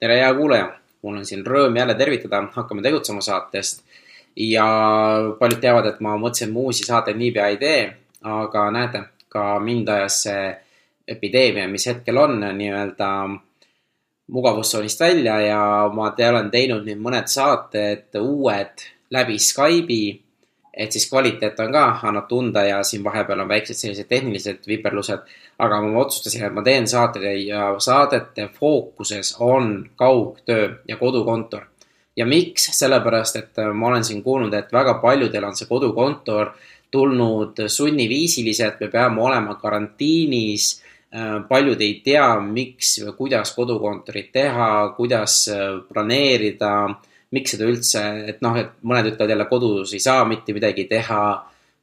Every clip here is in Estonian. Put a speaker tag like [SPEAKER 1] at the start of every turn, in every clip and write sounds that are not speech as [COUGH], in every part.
[SPEAKER 1] tere, hea kuulaja, mul on siin rõõm jälle tervitada Hakkame tegutsema saatest. ja paljud teavad, et ma mõtlesin, et uusi saateid niipea ei tee, aga näete, ka mind ajas see epideemia, mis hetkel on nii-öelda mugavustsoonist välja ja ma te olen teinud nüüd mõned saated uued läbi Skype'i. Et siis kvaliteet on ka, annab tunda ja siin vahepeal on väiksed sellised tehnilised viperlused aga ma otsustasin, et ma teen saateid ja saadete fookuses on kaugtöö ja kodukontor. ja miks, sellepärast et äh, ma olen siin kuulnud, et väga paljudel on see kodukontor tulnud sunniviisiliselt, me peame olema karantiinis. Äh, paljud ei tea, miks või kuidas kodukontorit teha, kuidas äh, planeerida, miks seda üldse, et noh, et mõned ütlevad jälle kodus ei saa mitte midagi teha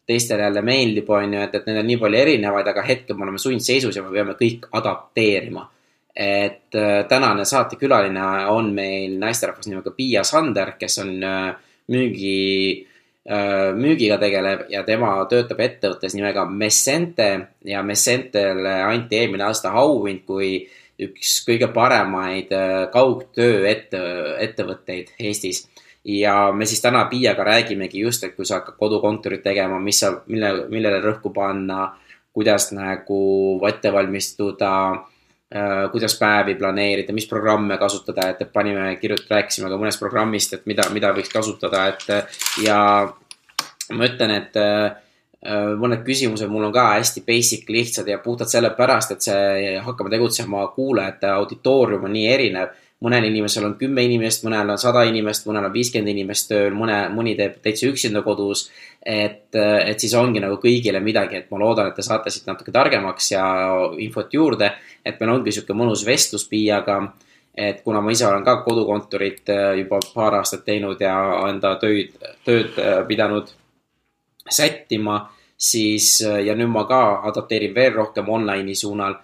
[SPEAKER 1] teistele jälle meeldib, on ju, et, et need on nii palju erinevaid, aga hetkel me oleme sundseisus ja me peame kõik adapteerima. et äh, tänane saatekülaline on meil naisterahvas nimega Piia Sander, kes on äh, müügi äh,, müügiga tegelev ja tema töötab ettevõttes nimega Messente ja Messentele anti eelmine aasta auhind kui üks kõige paremaid äh, kaugtöö ette, ettevõtteid Eestis. Ja me siis täna Piiaga räägimegi just, et kui sa hakkad kodukontorit tegema, mis sa, mille, millele rõhku panna, kuidas nagu ette valmistuda äh,, kuidas päevi planeerida, mis programme kasutada, et, panime, kirjut-, rääkisime ka mõnest programmist, et mida, mida võiks kasutada, et ja ma ütlen, et äh, mõned küsimused mul on ka hästi basic, lihtsad ja puhtalt sellepärast, et see Hakkame tegutsema kuulajate auditoorium on nii erinev mõnel inimesel on kümme inimest, mõnel on sada inimest, mõnel on viiskümmend inimest tööl, mõne, mõni teeb täitsa üksinda kodus. et, et siis ongi nagu kõigile midagi, et ma loodan, et te saate siit natuke targemaks ja infot juurde. et meil ongi sihuke mõnus vestlus Piiaga. et kuna ma ise olen ka kodukontorit äh, juba paar aastat teinud ja enda töid, tööd äh, pidanud sättima siis ja nüüd ma ka adapteerin veel rohkem online'i suunal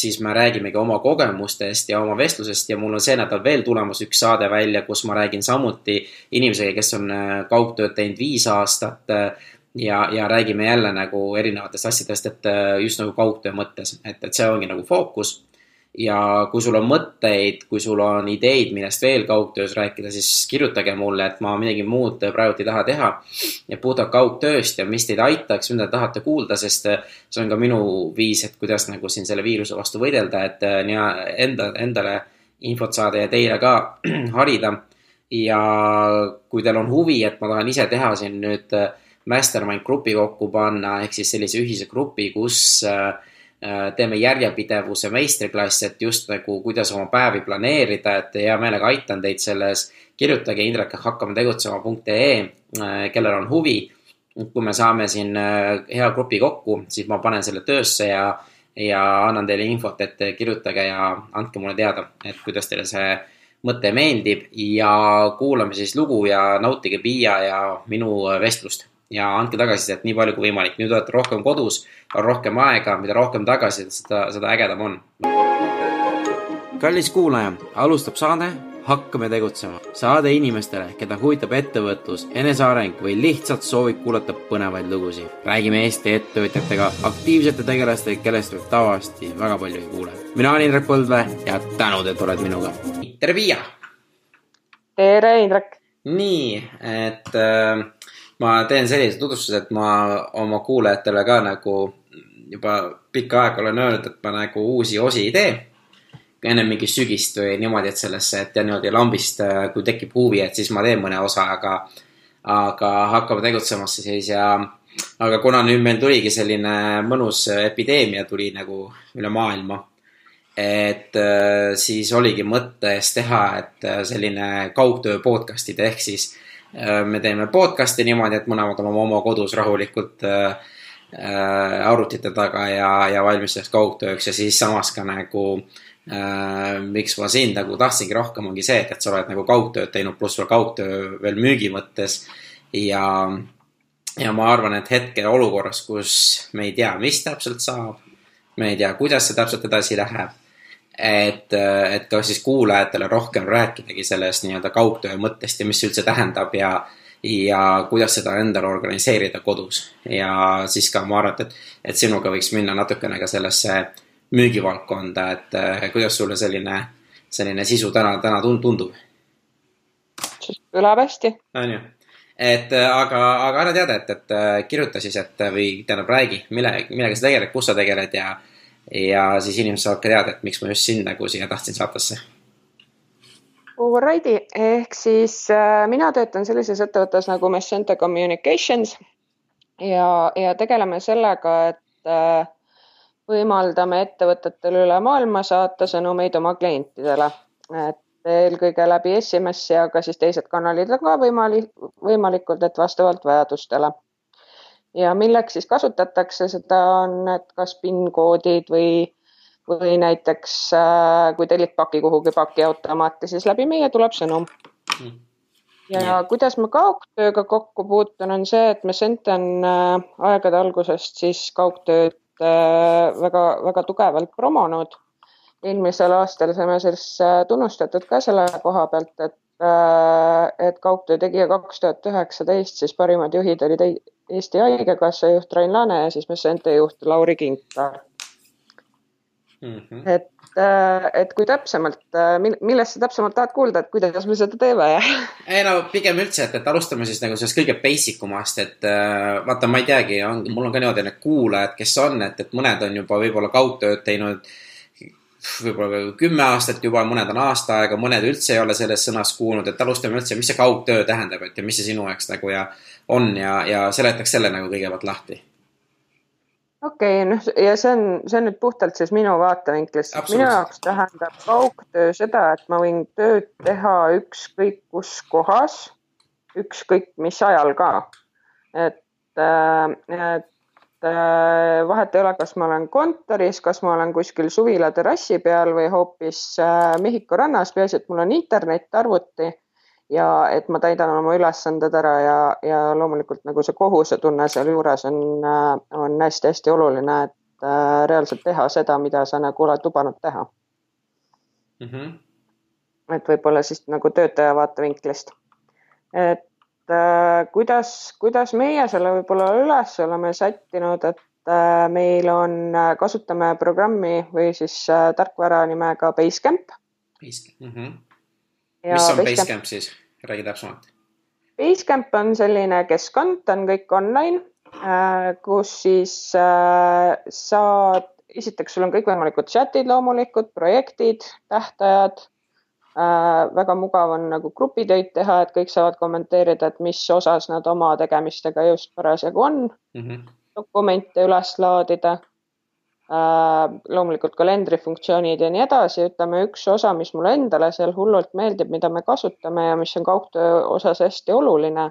[SPEAKER 1] siis me räägimegi oma kogemustest ja oma vestlusest ja mul on see nädal veel tulemas üks saade välja, kus ma räägin samuti inimesega, kes on äh, kaugtööd teinud viis aastat. Äh, ja, ja räägime jälle nagu erinevatest asjadest, et äh, just nagu kaugtöö mõttes, et, et see ongi nagu fookus ja kui sul on mõtteid, kui sul on ideid, millest veel kaugtöös rääkida, siis kirjutage mulle, et ma midagi muud praegu ei taha teha. ja puhtalt kaugtööst ja mis teid aitaks, mida te tahate kuulda, sest see on ka minu viis, et kuidas nagu siin selle viiruse vastu võidelda, et äh, nii enda, endale infot saada ja teile ka [CLEARS THROAT] harida. ja kui teil on huvi, et ma tahan ise teha siin nüüd äh, mastermind grupi kokku panna, ehk siis sellise ühise grupi, kus äh, Äh, teeme järjepidevuse meistriklass, et just nagu, kuidas oma päevi planeerida, et hea meelega aitan teid selles. kirjutage Indrek hakkame tegutsema.ee, äh, kellel on huvi. kui me saame siin äh, hea grupi kokku, siis ma panen selle töösse ja, ja annan teile infot, et kirjutage ja andke mulle teada, et kuidas teile see mõte meeldib ja kuulame siis lugu ja nautige Piia ja minu vestlust ja andke tagasisidet nii palju kui võimalik. nüüd olete rohkem kodus, on rohkem aega, mida rohkem tagasisidet, seda, seda ägedam on. kallis kuulaja, alustab saade Hakkame tegutsema. saade inimestele, keda huvitab ettevõtlus, eneseareng või lihtsalt soovib kuulata põnevaid lugusid. räägime Eesti ettevõtjatega, aktiivsete tegelastega, kellest võib tavaliselt väga palju ei kuule. mina olen Indrek Põldvee ja tänud, et oled minuga. tere, Piia!
[SPEAKER 2] tere, Indrek!
[SPEAKER 1] nii, et äh, ma teen sellise tutvustuse, et ma oma kuulajatele ka nagu juba pikka aega olen öelnud, et ma nagu uusi osi ei tee. enne mingi sügist või niimoodi, et sellesse, et ja niimoodi lambist, kui tekib huvi, et siis ma teen mõne osa, aga, aga hakkame tegutsemasse siis ja aga kuna nüüd meil tuligi selline mõnus epideemia tuli nagu üle maailma, et siis oligi mõttes teha, et selline kaugtöö podcast'id ehk siis Äh, me teeme podcast'i niimoodi, et mõlemad oleme oma kodus rahulikult äh, äh, arvutite taga ja, ja valmis selleks kaugtööks ja siis samas ka nagu äh, miks ma sind nagu tahtsingi rohkem, ongi see, et, et sa oled nagu kaugtööd teinud, pluss veel kaugtöö veel müügi mõttes. ja, ja ma arvan, et hetkel olukorras, kus me ei tea, mis täpselt saab, me ei tea, kuidas see täpselt edasi läheb et, et ka siis kuulajatele rohkem rääkidagi sellest nii-öelda kaugtöö mõttest ja mis see üldse tähendab ja, ja kuidas seda endale organiseerida kodus. ja siis ka ma arvan, et, et sinuga võiks minna natukene ka sellesse müügivaldkonda, et kuidas sulle selline selline sisu täna, täna tundub?
[SPEAKER 2] kõlab hästi.
[SPEAKER 1] on ju? et aga, aga anna teada, et, et kirjuta siis, et või tähendab, räägi, mille, millega sa tegeled, kus sa tegeled ja, ja siis inimesed saavad ka teada, et miks ma just sind nagu siia tahtsin saatesse.
[SPEAKER 2] Alrighty, ehk siis äh, mina töötan sellises ettevõttes nagu Messente Communications ja, ja tegeleme sellega, et äh, võimaldame ettevõtetel üle maailma saata sõnumeid oma klientidele. et eelkõige läbi SMS-i, aga siis teised kanalid on ka võimalik, võimalikud, et vastavalt vajadustele. Ja milleks siis kasutatakse seda on, et kas PIN-koodid või, või näiteks äh, kui tellid paki kuhugi pakiautomaati, siis läbi meie tuleb sõnum. Mm. ja kuidas ma kaugtööga kokku puutun, on see, et me Senten äh, aegade algusest siis kaugtööd väga-väga äh, tugevalt promonud. Eelmisel aastal saime siis tunnustatud ka selle koha pealt, et, et kaugtöö tegija kaks tuhat üheksateist, siis parimad juhid olid Eesti Haigekassa juht Rain Laane ja siis Messente juht Lauri Kinkar mm. -hmm. et, äh, et kui täpsemalt, millest sa täpsemalt tahad kuulda, et kuidas me seda teeme [LAUGHS]
[SPEAKER 1] ei no pigem üldse, et, et alustame siis nagu sellest kõige basic umast, et vaata, ma ei teagi, on, mul on ka niimoodi need kuulajad, kes on, et, et mõned on juba võib-olla kaugtööd teinud võib-olla kümme aastat juba, mõned on aasta aega, mõned üldse ei ole sellest sõnast kuulnud, et alustame üldse, mis see kaugtöö tähendab, et ja mis see sinu jaoks nagu ja on ja, ja seletaks selle nagu kõigepealt lahti.
[SPEAKER 2] okei okay,, noh ja see on, see on nüüd puhtalt siis minu vaatevinklist. minu jaoks tähendab kaugtöö seda, et ma võin tööd teha ükskõik kus kohas, ükskõik mis ajal ka. et, äh, et vahet ei ole, kas ma olen kontoris, kas ma olen kuskil suvila terrassi peal või hoopis äh, Mehhiko rannas, peaasi, et mul on internet, arvuti ja et ma täidan oma ülesanded ära ja, ja loomulikult nagu see kohusetunne sealjuures on, äh, on hästi-hästi oluline, et reaalselt teha seda, mida sa nagu oled lubanud teha mm. -hmm. et võib-olla siis nagu töötaja vaatevinklist. et äh, kuidas, kuidas meie selle võib-olla üles oleme sättinud, et äh, meil on, äh, kasutame programmi või siis äh, tarkvara nimega Basecamp.
[SPEAKER 1] Basecamp mm, -hmm. mis on Basecamp, Basecamp siis, räägi täpsemalt.
[SPEAKER 2] Basecamp on selline keskkond, ta on kõik online äh,, kus siis äh, saad, esiteks sul on kõikvõimalikud chat'id loomulikult, projektid, tähtajad Äh, väga mugav on nagu grupitöid teha, et kõik saavad kommenteerida, et mis osas nad oma tegemistega just parasjagu on mm. -hmm. dokumente üles laadida äh,. loomulikult kalendrifunktsioonid ja nii edasi, ütleme üks osa, mis mulle endale seal hullult meeldib, mida me kasutame ja mis on kaugtöö osas hästi oluline,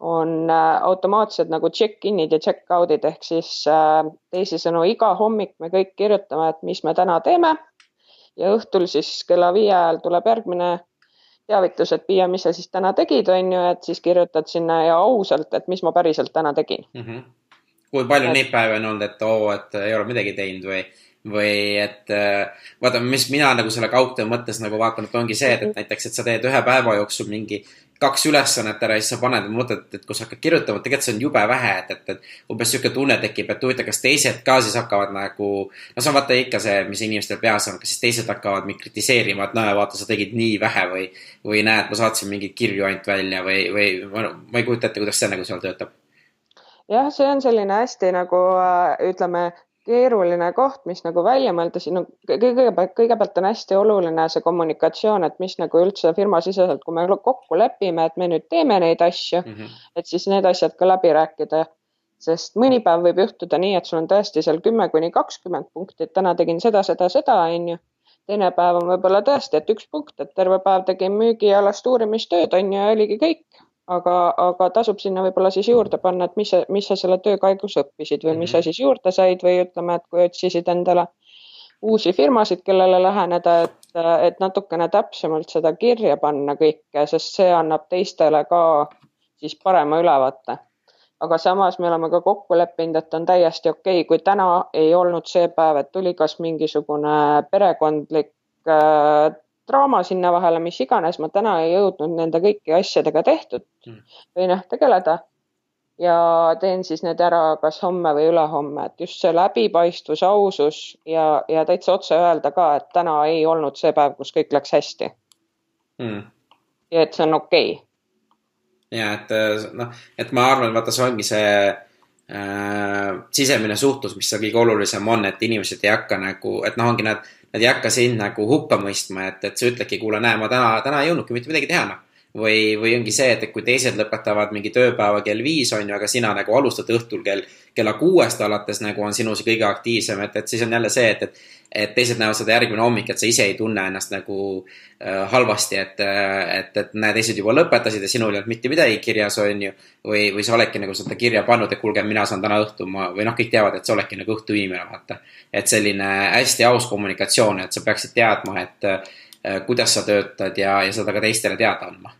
[SPEAKER 2] on äh, automaatsed nagu check-in'id ja check-out'id ehk siis äh, teisisõnu iga hommik me kõik kirjutame, et mis me täna teeme ja õhtul siis kella viie ajal tuleb järgmine teavitus, et Piia, mis sa siis täna tegid, on ju, et siis kirjutad sinna ja ausalt, et mis ma päriselt täna tegin mm.
[SPEAKER 1] -hmm. kui palju et... neid päevi on olnud, et oo, et ei ole midagi teinud või, või et äh, vaata, mis mina nagu selle kaugtöö mõttes nagu vaatan, et ongi see, et, et näiteks, et sa teed ühe päeva jooksul mingi kaks ülesannet ära ja siis sa paned, mõtled, et kui sa hakkad kirjutama, tegelikult see on jube vähe, et, et, et umbes sihuke tunne tekib, et huvitav, kas teised ka siis hakkavad nagu. no see on vaata ikka see, mis inimestel peas on, kas siis teised hakkavad mind kritiseerima, et näe, vaata, sa tegid nii vähe või. või näed, ma saatsin mingeid kirju ainult välja või, või ma, ma ei kujuta ette, kuidas see nagu seal töötab
[SPEAKER 2] jah, see on selline hästi nagu ütleme, keeruline koht, mis nagu välja mõelda, siin on kõigepealt, kõigepealt on hästi oluline see kommunikatsioon, et mis nagu üldse firmasiseselt, kui me kokku lepime, et me nüüd teeme neid asju mm, -hmm. et siis need asjad ka läbi rääkida. sest mõni päev võib juhtuda nii, et sul on tõesti seal kümme kuni kakskümmend punkti, et täna tegin seda, seda, seda, onju. teine päev on võib-olla tõesti, et üks punkt, et terve päev tegin müügialast uurimistööd, onju, ja oligi kõik aga, aga tasub sinna võib-olla siis juurde panna, et mis, mis sa selle töö käigus õppisid või mis sa mhm. siis juurde said või ütleme, et kui otsisid endale uusi firmasid, kellele läheneda, et, et natukene täpsemalt seda kirja panna kõike, sest see annab teistele ka siis parema ülevaate. aga samas me oleme ka kokku leppinud, et on täiesti okei okay,, kui täna ei olnud see päev, et tuli kas mingisugune perekondlik äh, draama sinna vahele, mis iganes, ma täna ei jõudnud nende kõiki asjadega tehtud mm. või noh, tegeleda. ja teen siis need ära kas homme või ülehomme, et just see läbipaistvus, ausus ja, ja täitsa otse öelda ka, et täna ei olnud see päev, kus kõik läks hästi mm.. ja et see on okei okay.
[SPEAKER 1] ja et noh, et ma arvan, vaata, see ongi see äh, sisemine suhtlus, mis seal kõige olulisem on, et inimesed ei hakka nagu, et noh, ongi nad, nad ei hakka sind nagu hukka mõistma, et, et sa ütledki, kuule, näe, ma täna, täna ei jõudnudki mitte midagi teha, noh või, või ongi see, et, et kui teised lõpetavad mingi tööpäeva kell viis, on ju, aga sina nagu alustad õhtul kell, kella kuuest alates nagu on sinu see kõige aktiivsem, et, et siis on jälle see, et, et et teised näevad seda järgmine hommik, et sa ise ei tunne ennast nagu äh, halvasti, et, et, et näe, teised juba lõpetasid ja sinul ei olnud mitte midagi kirjas, on ju. või, või sa oledki nagu seda kirja pannud, et kuulge, mina saan täna õhtul, ma, või noh, kõik teavad, et sa oledki nagu õhtu inimene, vaata. et selline hästi aus kommunikatsioon, et sa peaksid teadma, et äh, kuidas sa töötad ja, ja seda ka teistele teada andma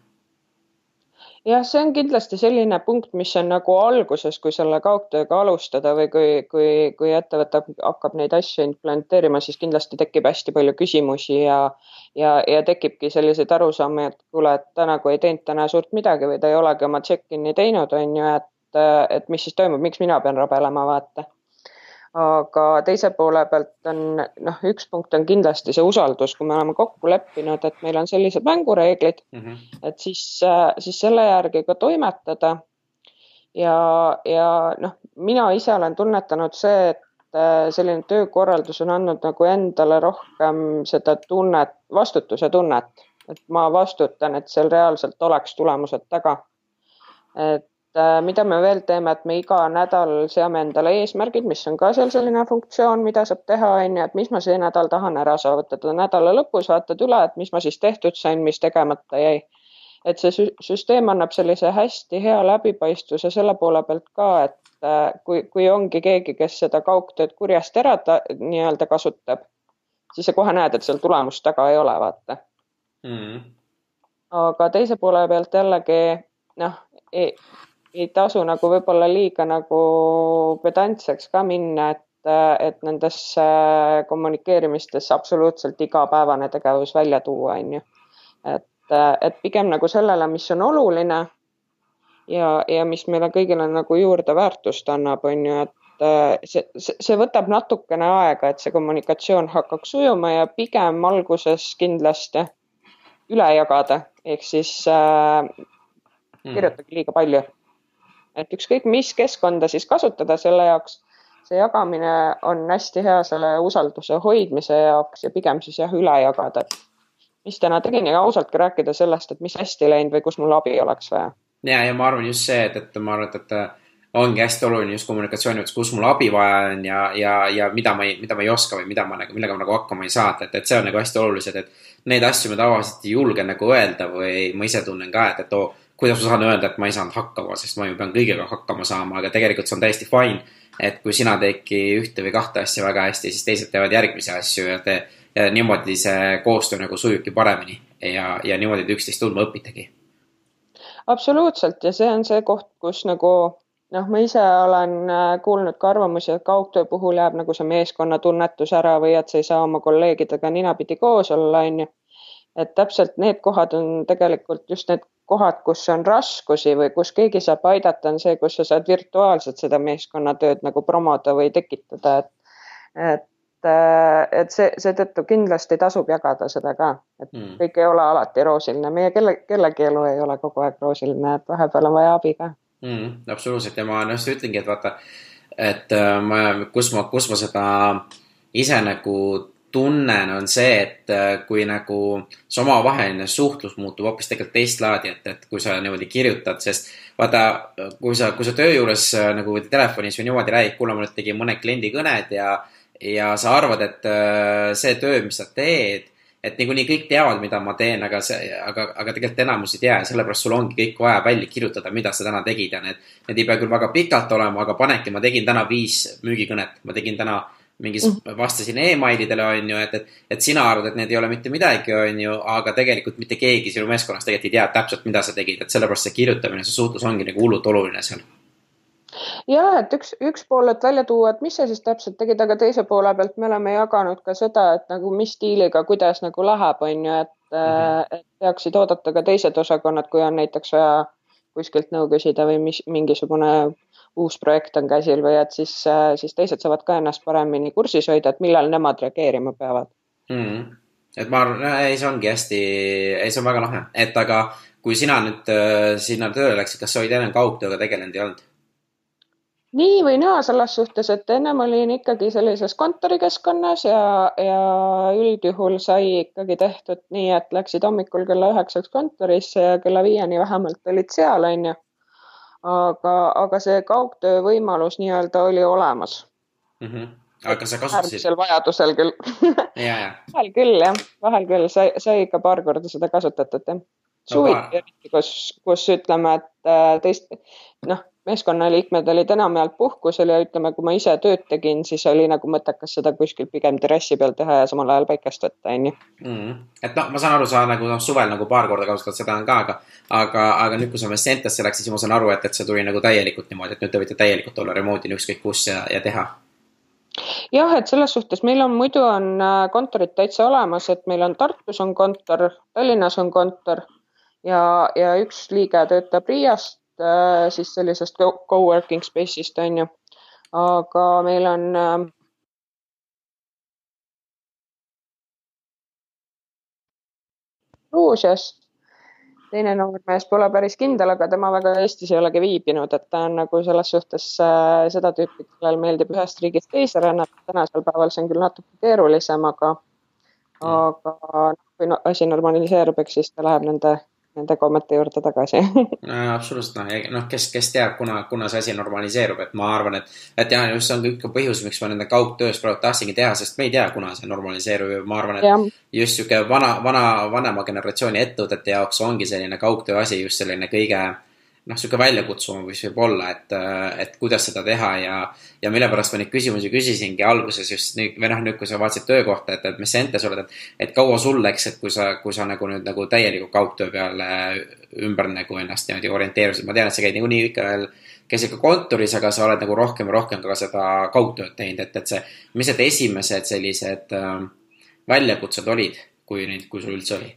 [SPEAKER 2] jah, see on kindlasti selline punkt, mis on nagu alguses, kui selle kaugtööga alustada või kui, kui, kui ettevõte hakkab neid asju implementeerima, siis kindlasti tekib hästi palju küsimusi ja, ja, ja tekibki selliseid arusaamu, et kuule, et ta nagu ei teinud täna suurt midagi või ta ei olegi oma check-in'i teinud, on ju, et, et mis siis toimub, miks mina pean rabelema, vaata aga teise poole pealt on noh, üks punkt on kindlasti see usaldus, kui me oleme kokku leppinud, et meil on sellised mängureeglid mm, -hmm. et siis, siis selle järgi ka toimetada. ja, ja noh, mina ise olen tunnetanud see, et selline töökorraldus on andnud nagu endale rohkem seda tunnet, vastutuse tunnet, et ma vastutan, et seal reaalselt oleks tulemused taga. et Äh, mida me veel teeme, et me iga nädal seame endale eesmärgid, mis on ka seal selline funktsioon, mida saab teha, on ju, et mis ma see nädal tahan ära saavutada. nädala lõpus vaatad üle, et mis ma siis tehtud sain, mis tegemata jäi. et see süsteem annab sellise hästi hea läbipaistvuse selle poole pealt ka, et äh, kui, kui ongi keegi, kes seda kaugtööd kurjast ära nii-öelda kasutab, siis sa kohe näed, et seal tulemust taga ei ole, vaata mm.. aga teise poole pealt jällegi noh, ei tasu nagu võib-olla liiga nagu pedantseks ka minna, et, et nendesse kommunikeerimistesse absoluutselt igapäevane tegevus välja tuua, on ju. et, et pigem nagu sellele, mis on oluline ja, ja mis meile kõigile nagu juurde väärtust annab, on ju, et see, see võtab natukene aega, et see kommunikatsioon hakkaks sujuma ja pigem alguses kindlasti üle jagada, ehk siis äh, hmm. kirjutage liiga palju et ükskõik, mis keskkonda siis kasutada selle jaoks, see jagamine on hästi hea selle usalduse hoidmise jaoks ja pigem siis jah, üle jagada, et mis täna tegin? Ja ausalt ka rääkida sellest, et mis hästi läinud või kus mul abi oleks vaja.
[SPEAKER 1] ja, ja ma arvan just see, et, et ma arvan, et, et ongi hästi oluline just kommunikatsiooni mõttes, kus mul abi vaja on ja, ja, ja mida ma ei, mida ma ei oska või mida ma nagu, millega ma nagu hakkama ei saa, et, et see on nagu hästi olulised, et neid asju me tavaliselt ei julge nagu öelda või ma ise tunnen ka, et, et oo kuidas ma saan öelda, et ma ei saanud hakkama, sest ma ju pean kõigega hakkama saama, aga tegelikult see on täiesti fine. et kui sina teedki ühte või kahte asja väga hästi, siis teised teevad järgmisi asju ja te, ja niimoodi see koostöö nagu sujubki paremini ja, ja niimoodi te üksteist tundma õpitegi.
[SPEAKER 2] absoluutselt ja see on see koht, kus nagu noh, ma ise olen äh, kuulnud ka arvamusi, et kaugtöö puhul jääb nagu see meeskonnatunnetus ära või et sa ei saa oma kolleegidega ninapidi koos olla, on ju. Et täpselt need kohad on tegelikult just need kohad, kus on raskusi või kus keegi saab aidata, on see, kus sa saad virtuaalselt seda meeskonnatööd nagu promoda või tekitada, et, et et see, seetõttu kindlasti tasub jagada seda ka, et mm. kõik ei ole alati roosiline, meie kelle, kellegi elu ei ole kogu aeg roosiline, et vahepeal on vaja abi ka
[SPEAKER 1] mm,. absoluutselt ja ma just ütlengi, et vaata, et äh, ma, kus ma, kus ma seda ise nagu tunnen, on see, et äh, kui nagu see omavaheline suhtlus muutub hoopis tegelikult teist laadi, et, et kui sa niimoodi kirjutad, sest vaata, kui sa, kui sa töö juures äh, nagu telefonis või niimoodi räägid, kuule, ma nüüd tegin mõned kliendi kõned ja, ja sa arvad, et äh, see töö, mis sa teed, et niikuinii kõik teavad, mida ma teen, aga see, aga, aga tegelikult enamus ei tea ja sellepärast sul ongi kõik vaja välja kirjutada, mida sa täna tegid ja need, need ei pea küll väga pikalt olema, aga panedki, ma tegin täna viis müügikõnet, ma tegin täna mingis mm., vastasin emailidele, on ju, et, et, et sina arvad, et need ei ole mitte midagi, on ju, aga tegelikult mitte keegi sinu meeskonnas tegelikult ei tea täpselt, mida sa tegid, et sellepärast see kirjutamine, see suhtlus ongi nagu hullult oluline seal.
[SPEAKER 2] ja et üks, üks pool, et välja tuua, et mis sa siis täpselt tegid, aga teise poole pealt me oleme jaganud ka seda, et nagu mis stiiliga, kuidas nagu läheb, on ju, et mm, -hmm. et peaksid oodata ka teised osakonnad, kui on näiteks vaja kuskilt nõu küsida või mis, mingisugune uus projekt on käsil või et siis, siis teised saavad ka ennast paremini kursis hoida, et millal nemad reageerima peavad
[SPEAKER 1] mm.. et ma arvan, ei, see ongi hästi, ei, see on väga lahe, et aga kui sina nüüd äh, sinna tööle läksid, kas sa olid enne kaugtööga tegelenud ei olnud?
[SPEAKER 2] nii või naa selles suhtes, et ennem olin ikkagi sellises kontorikeskkonnas ja, ja üldjuhul sai ikkagi tehtud nii, et läksid hommikul kella üheksaks kontorisse ja kella viieni vähemalt olid seal, onju. Aga, aga see kaugtöö võimalus nii-öelda oli olemas
[SPEAKER 1] mm. -hmm. aga sa kasutasid?
[SPEAKER 2] vajadusel küll [LAUGHS] vahel küll jah, vahel küll sai, sai ikka paar korda seda kasutatud jah suviti eriti, kus, kus ütleme, et äh, teist, noh, meeskonnaliikmed olid enamjaolt puhkusel ja ütleme, kui ma ise tööd tegin, siis oli nagu mõttekas seda kuskil pigem terrassi peal teha ja samal ajal päikest võtta, onju.
[SPEAKER 1] Mm. et noh, ma saan aru, sa nagu noh, suvel nagu paar korda kasutad, seda on ka, aga, aga, aga nüüd, kui sa Messentesse läksid, siis ma saan aru, et, et see tuli nagu täielikult niimoodi, et nüüd te võite täielikult olla remote'il ükskõik kus ja, ja teha
[SPEAKER 2] jah, et selles suhtes meil on muidu on äh, kontorid täitsa olemas, et meil on Tartus on kontor, Tallinnas on kontor ja, ja üks liige töötab Riiast siis sellisest co-working space'ist on ju. aga meil on ähm, Gruusias. teine noormees pole päris kindel, aga tema väga Eestis ei olegi viibinud, et ta on nagu selles suhtes äh, seda tüüpi, kellel meeldib ühest riigist teise rännata. tänasel päeval see on küll natuke keerulisem, aga mm., aga noh, kui no, asi normaliseerub, eks siis ta läheb nende nende kommete juurde tagasi [LAUGHS]
[SPEAKER 1] absoluutselt, noh, noh, kes, kes teab, kuna, kuna see asi normaliseerub, et ma arvan, et, et jah, just see on ka põhjus, miks ma nende kaugtöös praegu tahtsingi teha, sest me ei tea, kuna see normaliseerub ja ma arvan, et ja. just sihuke vana, vana, vanema generatsiooni ettevõtete jaoks ongi selline kaugtöö asi just selline kõige noh, sihuke väljakutsuvam võiks võib olla, et, et kuidas seda teha ja, ja mille pärast ma neid küsimusi küsisingi alguses just nüüd või noh, nüüd, kui sa vaatasid töökohta, et, et mis sa enda sa oled, et, et kaua sul läks, et kui sa, kui sa nagu nüüd nagu täielikult kaugtöö peale ümber nagu ennast niimoodi orienteerusid, ma tean, et sa käid niikuinii ikka veel, käisid ka kontoris, aga sa oled nagu rohkem ja rohkem ka seda kaugtööd teinud, et, et see, mis need esimesed sellised äh, väljakutsed olid, kui neid, kui sul üldse oli?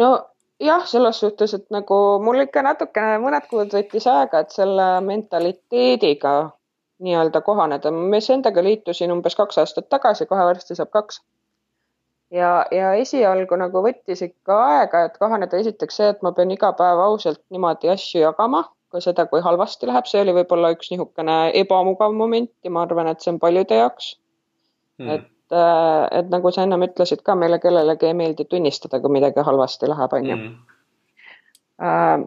[SPEAKER 2] no jah, selles suhtes, et nagu mul ikka natukene mõned kuud võttis aega, et selle mentaliteediga nii-öelda kohaneda. ma Messendaga liitusin umbes kaks aastat tagasi, kohe varsti saab kaks. ja, ja esialgu nagu võttis ikka aega, et kohaneda esiteks see, et ma pean iga päev ausalt niimoodi asju jagama, ka seda, kui halvasti läheb, see oli võib-olla üks niisugune ebamugav moment ja ma arvan, et see on paljude jaoks hmm.. et Äh, et nagu sa ennem ütlesid ka, meile kellelegi ei meeldi tunnistada, kui midagi halvasti läheb, on ju. Mm. Äh,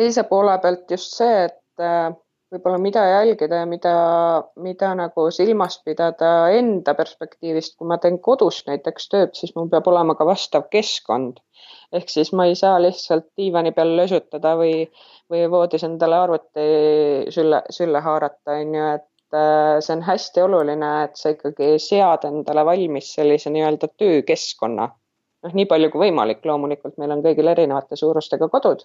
[SPEAKER 2] teise poole pealt just see, et äh, võib-olla mida jälgida ja mida, mida nagu silmas pidada enda perspektiivist, kui ma teen kodus näiteks tööd, siis mul peab olema ka vastav keskkond. ehk siis ma ei saa lihtsalt diivani peal lösutada või, või voodis endale arvuti sülle, sülle haarata, on ju, et see on hästi oluline, et sa ikkagi sead endale valmis sellise nii-öelda töökeskkonna. noh, nii palju kui võimalik, loomulikult meil on kõigil erinevate suurustega kodud.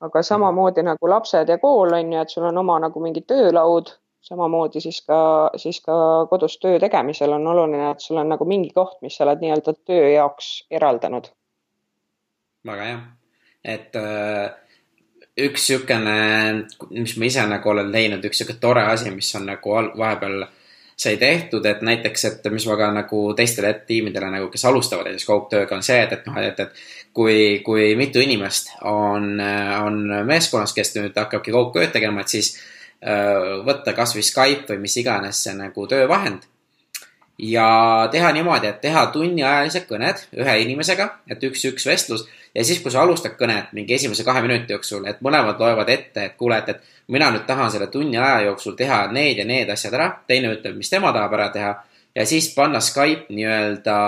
[SPEAKER 2] aga samamoodi nagu lapsed ja kool on ju, et sul on oma nagu mingi töölaud, samamoodi siis ka, siis ka kodus töö tegemisel on oluline, et sul on nagu mingi koht, mis sa oled nii-öelda töö jaoks eraldanud.
[SPEAKER 1] väga hea, et äh üks niisugune, mis ma ise nagu olen leidnud, üks niisugune tore asi, mis on nagu vahepeal sai tehtud, et näiteks, et mis ma ka nagu teistele tiimidele nagu, kes alustavad näiteks kaugtööga, on see, et, et noh, et, et kui, kui mitu inimest on, on meeskonnas, kes nüüd hakkabki kaugtööd tegema, et siis äh, võtta kasvõi Skype või mis iganes see nagu töövahend ja teha niimoodi, et teha tunniajalised kõned ühe inimesega, et üks-üks vestlus ja siis, kui sa alustad kõnet mingi esimese kahe minuti jooksul, et mõlemad loevad ette, et kuule, et, et mina nüüd tahan selle tunni aja jooksul teha need ja need asjad ära, teine ütleb, mis tema tahab ära teha ja siis panna Skype nii-öelda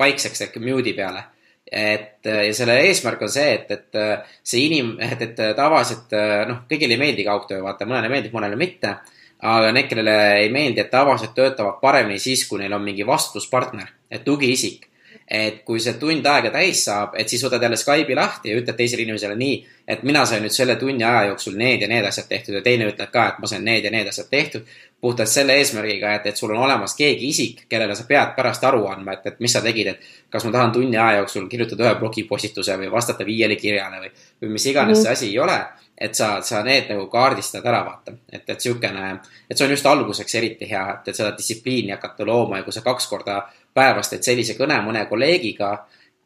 [SPEAKER 1] vaikseks ehk mute'i peale. et ja selle eesmärk on see, et, et see inim-, et, et tavaliselt noh, kõigile ei meeldi kaugtöö, vaata, mõnele meeldib, mõnele mitte aga kellele ei meeldi, et tavaliselt töötavad paremini siis, kui neil on mingi vastluspartner, et tugiisik. Et kui see tund aega täis saab, et siis võtad jälle Skype'i lahti ja ütled teisele inimesele nii, et mina sain nüüd selle tunni aja jooksul need ja need asjad tehtud ja teine ütleb ka, et ma sain need ja need asjad tehtud. puhtalt selle eesmärgiga, et, et sul on olemas keegi isik, kellele sa pead pärast aru andma, et, et mis sa tegid, et kas ma tahan tunni aja jooksul kirjutada ühe blogipostituse või vastata viiele kirjale või, või mis iganes mm see asi ei ole, et sa, sa need nagu kaardistad ära, vaata. et, et niisugune, et see on just alguseks eriti hea, et, et seda distsipliini hakata looma ja kui sa kaks korda päevas teed sellise kõne mõne kolleegiga,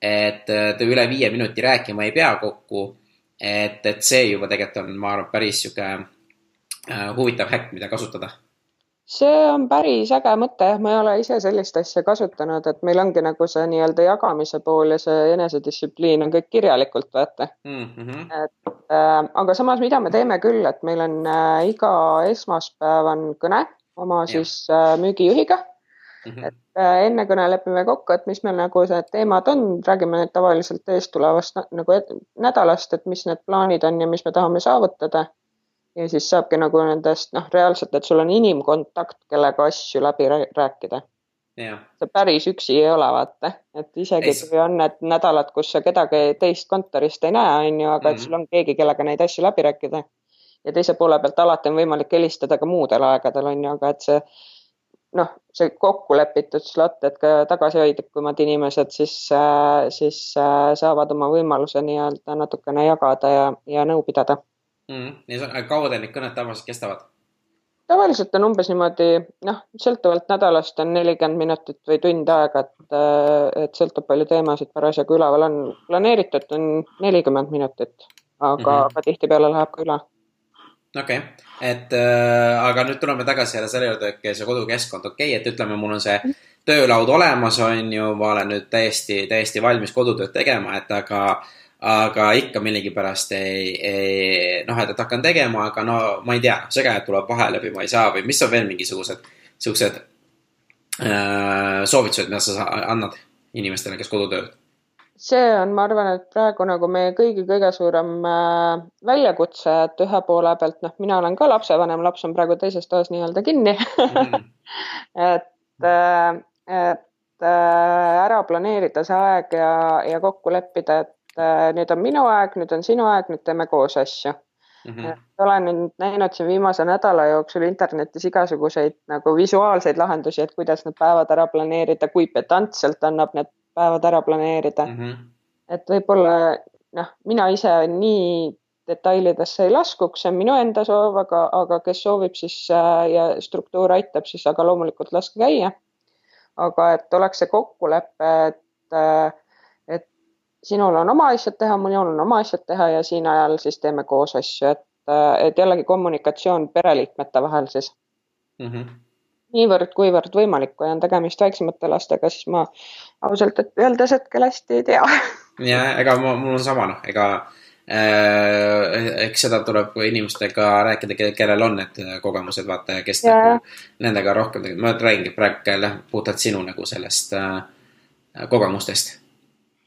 [SPEAKER 1] et te üle viie minuti rääkima ei pea kokku, et, et see juba tegelikult on, ma arvan, päris niisugune äh, huvitav häkk, mida kasutada
[SPEAKER 2] see on päris äge mõte, jah, ma ei ole ise sellist asja kasutanud, et meil ongi nagu see nii-öelda jagamise pool ja see enesedistsipliin on kõik kirjalikult, vaata mm. -hmm. et äh, aga samas, mida me teeme küll, et meil on äh, iga esmaspäev on kõne oma ja. siis äh, müügijuhiga mm. -hmm. et äh, enne kõne lepime kokku, et mis meil nagu need teemad on, räägime tavaliselt ees tulevast nagu et, nädalast, et mis need plaanid on ja mis me tahame saavutada ja siis saabki nagu nendest noh, reaalselt, et sul on inimkontakt, kellega asju läbi rääkida. sa päris üksi ei ole, vaata, et isegi Ees. kui on need nädalad, kus sa kedagi teist kontorist ei näe, on ju, aga mm -hmm. et mhm. sul on keegi, kellega neid asju läbi rääkida. ja teise poole pealt alati on võimalik helistada ka muudel aegadel, on ju, aga et see noh, see kokkulepitud slot, et ka tagasihoidlikumad inimesed siis, äh, siis äh, saavad oma võimaluse nii-öelda natukene jagada ja, ja nõu pidada
[SPEAKER 1] mm,. ja kaua teil need kõned tavaliselt kestavad?
[SPEAKER 2] tavaliselt on umbes niimoodi, noh, sõltuvalt nädalast on nelikümmend minutit või tund aega, et, äh, et sõltub, palju teemasid parasjagu üleval on. planeeritud on nelikümmend minutit, aga mm, -hmm. aga tihtipeale läheb ka üle.
[SPEAKER 1] okei okay., et äh, aga nüüd tuleme tagasi jälle selle juurde, et see kodukeskkond, okei okay,, et ütleme, mul on see töölaud olemas, on ju, ma olen nüüd täiesti, täiesti valmis kodutööd tegema, et aga aga ikka millegipärast ei, ei noh, et, et hakkan tegema, aga no ma ei tea, segajaid tuleb vahele või ma ei saa või mis on veel mingisugused siuksed äh, soovitused, mida sa annad inimestele, kes kodutööd?
[SPEAKER 2] see on, ma arvan, et praegu nagu meie kõigi kõige suurem äh, väljakutse, et ühe poole pealt, noh, mina olen ka lapsevanem, laps on praegu teises toas nii-öelda kinni mm. [LAUGHS] et äh,, et äh, ära planeerida see aeg ja, ja kokku leppida, et Äh, nüüd on minu aeg, nüüd on sinu aeg, nüüd teeme koos asju mm. -hmm. olen nüüd näinud siin viimase nädala jooksul internetis igasuguseid nagu visuaalseid lahendusi, et kuidas need päevad ära planeerida, kui pedantselt annab need päevad ära planeerida mm. -hmm. et võib-olla noh, mina ise nii detailidesse ei laskuks, see on minu enda soov, aga, aga kes soovib, siis äh, ja struktuur aitab, siis aga loomulikult laske käia. aga et oleks see kokkulepe, et äh, sinul on oma asjad teha, minul on oma asjad teha ja siin ajal siis teeme koos asju, et, et jällegi kommunikatsioon pereliikmete vahel siis mm. -hmm. niivõrd-kuivõrd võimalik, kui on tegemist väiksemate lastega, siis ma ausalt öeldes hetkel hästi ei tea. [LAUGHS]
[SPEAKER 1] ja ega ma, mul on sama noh, ega äh, eks seda tuleb inimestega rääkida, kellel on need kogemused, vaata, kes ja. nagu nendega rohkem, ma räägingi praegu puhtalt sinu nagu sellest äh, kogemustest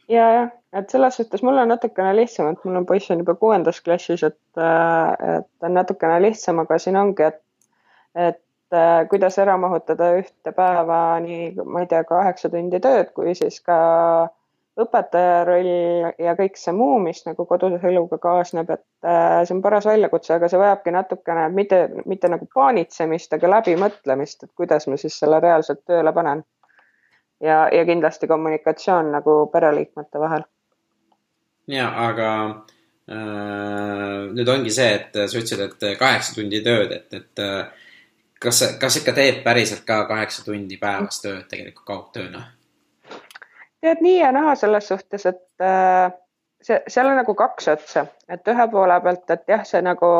[SPEAKER 2] ja, jah, et selles suhtes mul on natukene lihtsam, et mul on poiss on juba kuuendas klassis, et, äh, et on natukene lihtsam, aga siin ongi, et, et äh, kuidas ära mahutada ühte päeva nii, ma ei tea, kaheksa tundi tööd, kui siis ka õpetaja roll ja kõik see muu, mis nagu koduse eluga kaasneb, et äh, see on paras väljakutse, aga see vajabki natukene mitte, mitte nagu paanitsemist, aga läbimõtlemist, et kuidas ma siis selle reaalselt tööle panen ja, ja kindlasti kommunikatsioon nagu pereliikmete vahel.
[SPEAKER 1] ja, aga äh, nüüd ongi see, et sa ütlesid, et kaheksa tundi tööd, et, et äh, kas, kas ikka teed päriselt ka kaheksa tundi päevas tööd tegelikult kaugtööna?
[SPEAKER 2] tead nii ja naa selles suhtes, et äh, see, seal on nagu kaks otsa, et ühe poole pealt, et jah, see nagu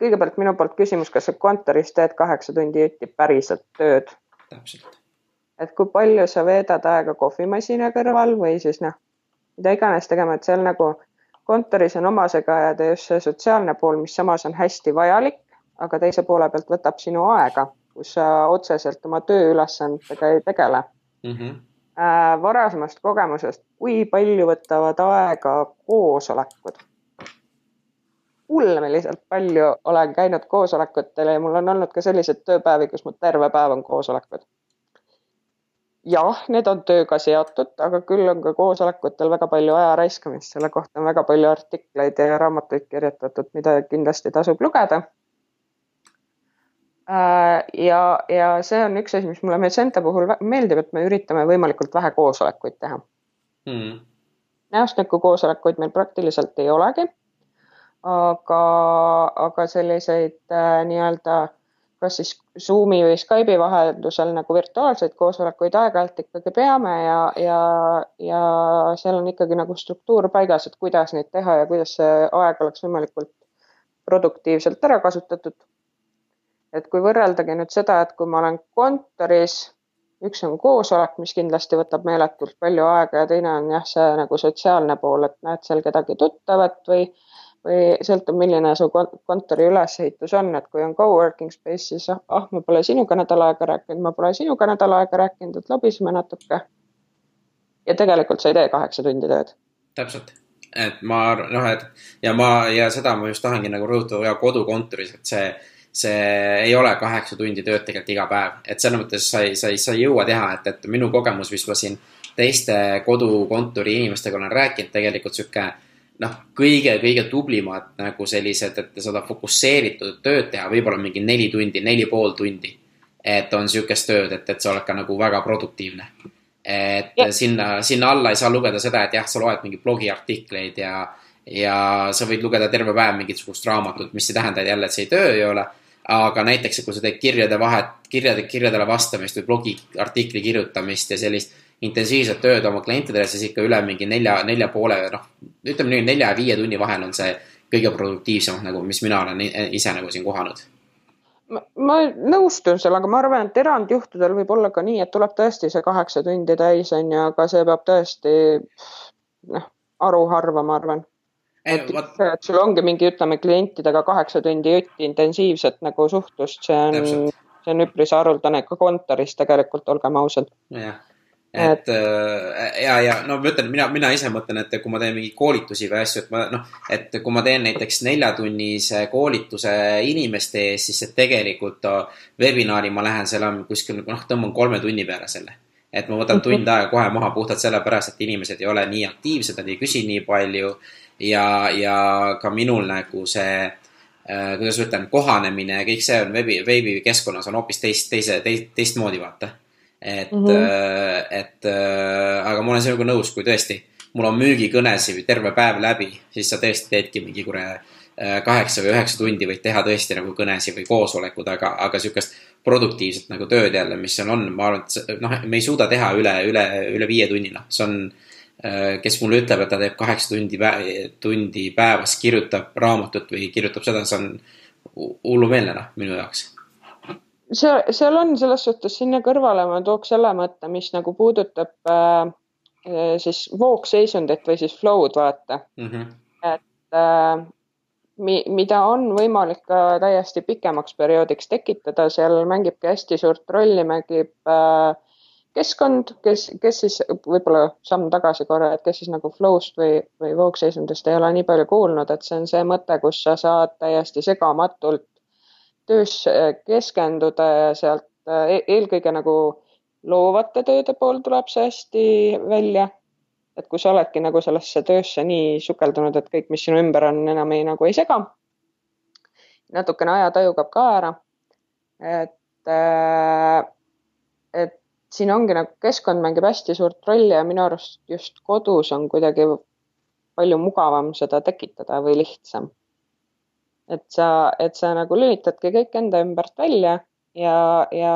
[SPEAKER 2] kõigepealt minu poolt küsimus, kas sa kontoris teed kaheksa tundi jutti päriselt tööd?
[SPEAKER 1] täpselt
[SPEAKER 2] et kui palju sa veedad aega kohvimasina kõrval või siis noh, mida iganes tegema, et seal nagu kontoris on omasega ajada just see sotsiaalne pool, mis samas on hästi vajalik, aga teise poole pealt võtab sinu aega, kus sa otseselt oma tööülesannetega ei tegele mm. -hmm. Äh, varasemast kogemusest, kui palju võtavad aega koosolekud? ulmeliselt palju olen käinud koosolekutel ja mul on olnud ka selliseid tööpäevi, kus mul terve päev on koosolekud jah, need on tööga seotud, aga küll on ka koosolekutel väga palju aja raiskamist, selle kohta on väga palju artikleid ja raamatuid kirjutatud, mida kindlasti tasub lugeda. ja, ja see on üks asi, mis mulle Metsenta puhul meeldib, et me üritame võimalikult vähe koosolekuid teha mm.. näostikku koosolekuid meil praktiliselt ei olegi. aga, aga selliseid äh, nii-öelda kas siis Zoomi või Skype'i vaheldusel nagu virtuaalseid koosolekuid aeg-ajalt ikkagi peame ja, ja, ja seal on ikkagi nagu struktuur paigas, et kuidas neid teha ja kuidas see aeg oleks võimalikult produktiivselt ära kasutatud. et kui võrreldagi nüüd seda, et kui ma olen kontoris, üks on koosolek, mis kindlasti võtab meeletult palju aega ja teine on jah, see nagu sotsiaalne pool, et näed seal kedagi tuttavat või või sõltub, milline su kontori ülesehitus on, et kui on co-working space, siis ah, ah, ma pole sinuga nädal aega rääkinud, ma pole sinuga nädal aega rääkinud, et lobiseme natuke. ja tegelikult sa ei tee kaheksa tundi tööd.
[SPEAKER 1] täpselt, et ma noh, et ja ma ja seda ma just tahangi nagu rõhutada ja kodukontoris, et see, see ei ole kaheksa tundi tööd tegelikult iga päev, et selles mõttes sa ei, sa ei, sa ei jõua teha, et, et minu kogemus, mis ma siin teiste kodukontori inimestega olen rääkinud, tegelikult sihuke noh, kõige-kõige tublimad nagu sellised, et seda fokusseeritud tööd teha, võib-olla mingi neli tundi, neli pool tundi. et on sihukest tööd, et, et sa oled ka nagu väga produktiivne. et ja. sinna, sinna alla ei saa lugeda seda, et jah, sa loed mingeid blogiartikleid ja, ja sa võid lugeda terve päev mingisugust raamatut, mis ei tähenda jälle, et see töö ei ole. aga näiteks, kui sa teed kirjade vahet, kirjade, kirjadele vastamist või blogiartikli kirjutamist ja sellist intensiivset tööd oma klientidele, siis ikka üle mingi nelja, nelja poole, noh, ütleme nii, nelja ja viie tunni vahel on see kõige produktiivsem nagu, mis mina olen ise nagu siin kohanud.
[SPEAKER 2] ma nõustun sellega, ma arvan, et erandjuhtudel võib olla ka nii, et tuleb tõesti see kaheksa tundi täis, on ju, aga see peab tõesti noh, haruharva, ma arvan. et, What... et sul ongi mingi, ütleme, klientidega kaheksa tundi jutti intensiivset nagu suhtlust, see on, see on üpris haruldane ka kontoris tegelikult, olgem ausad.
[SPEAKER 1] jah et äh, ja, ja no ma ütlen, mina, mina ise mõtlen, et kui ma teen mingeid koolitusi või asju, et ma noh, et kui ma teen näiteks neljatunnise koolituse inimeste ees, siis et tegelikult webinari ma lähen seal on kuskil noh, tõmban kolme tunni peale selle. et ma võtan tund aega kohe maha puhtalt sellepärast, et inimesed ei ole nii aktiivsed, nad ei küsi nii palju. Ja, ja ka minul nagu see äh, kuidas ma ütlen, kohanemine ja kõik see on veebi, veebikeskkonnas on hoopis teist, teise, teist, teistmoodi vaata et mm, -hmm. et äh, aga ma olen sinuga nõus, kui tõesti mul on müügikõnesid terve päev läbi, siis sa tõesti teedki mingi kure äh, kaheksa või üheksa tundi võid teha tõesti nagu kõnesid või koosolekud, aga, aga sihukest produktiivset nagu tööd jälle, mis seal on, ma arvan, et noh, me ei suuda teha üle, üle, üle viie tunni, noh, see on kes mulle ütleb, et ta teeb kaheksa tundi, tundi päevas, kirjutab raamatut või kirjutab seda, see on hullumeelne, noh, minu jaoks
[SPEAKER 2] see, seal on selles suhtes sinna kõrvale ma tooks selle mõtte, mis nagu puudutab äh, äh siis voogseisundit või siis flow'd vaata mm. -hmm. et äh, mi, mida on võimalik ka täiesti pikemaks perioodiks tekitada, seal mängibki hästi suurt rolli, mängib äh, keskkond, kes, kes siis võib-olla samm tagasi korra, et kes siis nagu flow'st või, või voogseisundist ei ole nii palju kuulnud, et see on see mõte, kus sa saad täiesti segamatult töös äh, keskenduda ja sealt äh, e-, eelkõige nagu loovate tööde pool tuleb see hästi välja. et kui sa oledki nagu sellesse töösse nii sukeldunud, et kõik, mis sinu ümber on, enam ei nagu ei sega. natukene ajataju kaob ka ära. et, äh, et siin ongi nagu keskkond mängib hästi suurt rolli ja minu arust just kodus on kuidagi palju mugavam seda tekitada või lihtsam et sa, et sa nagu lülitadki kõik enda ümbert välja ja, ja,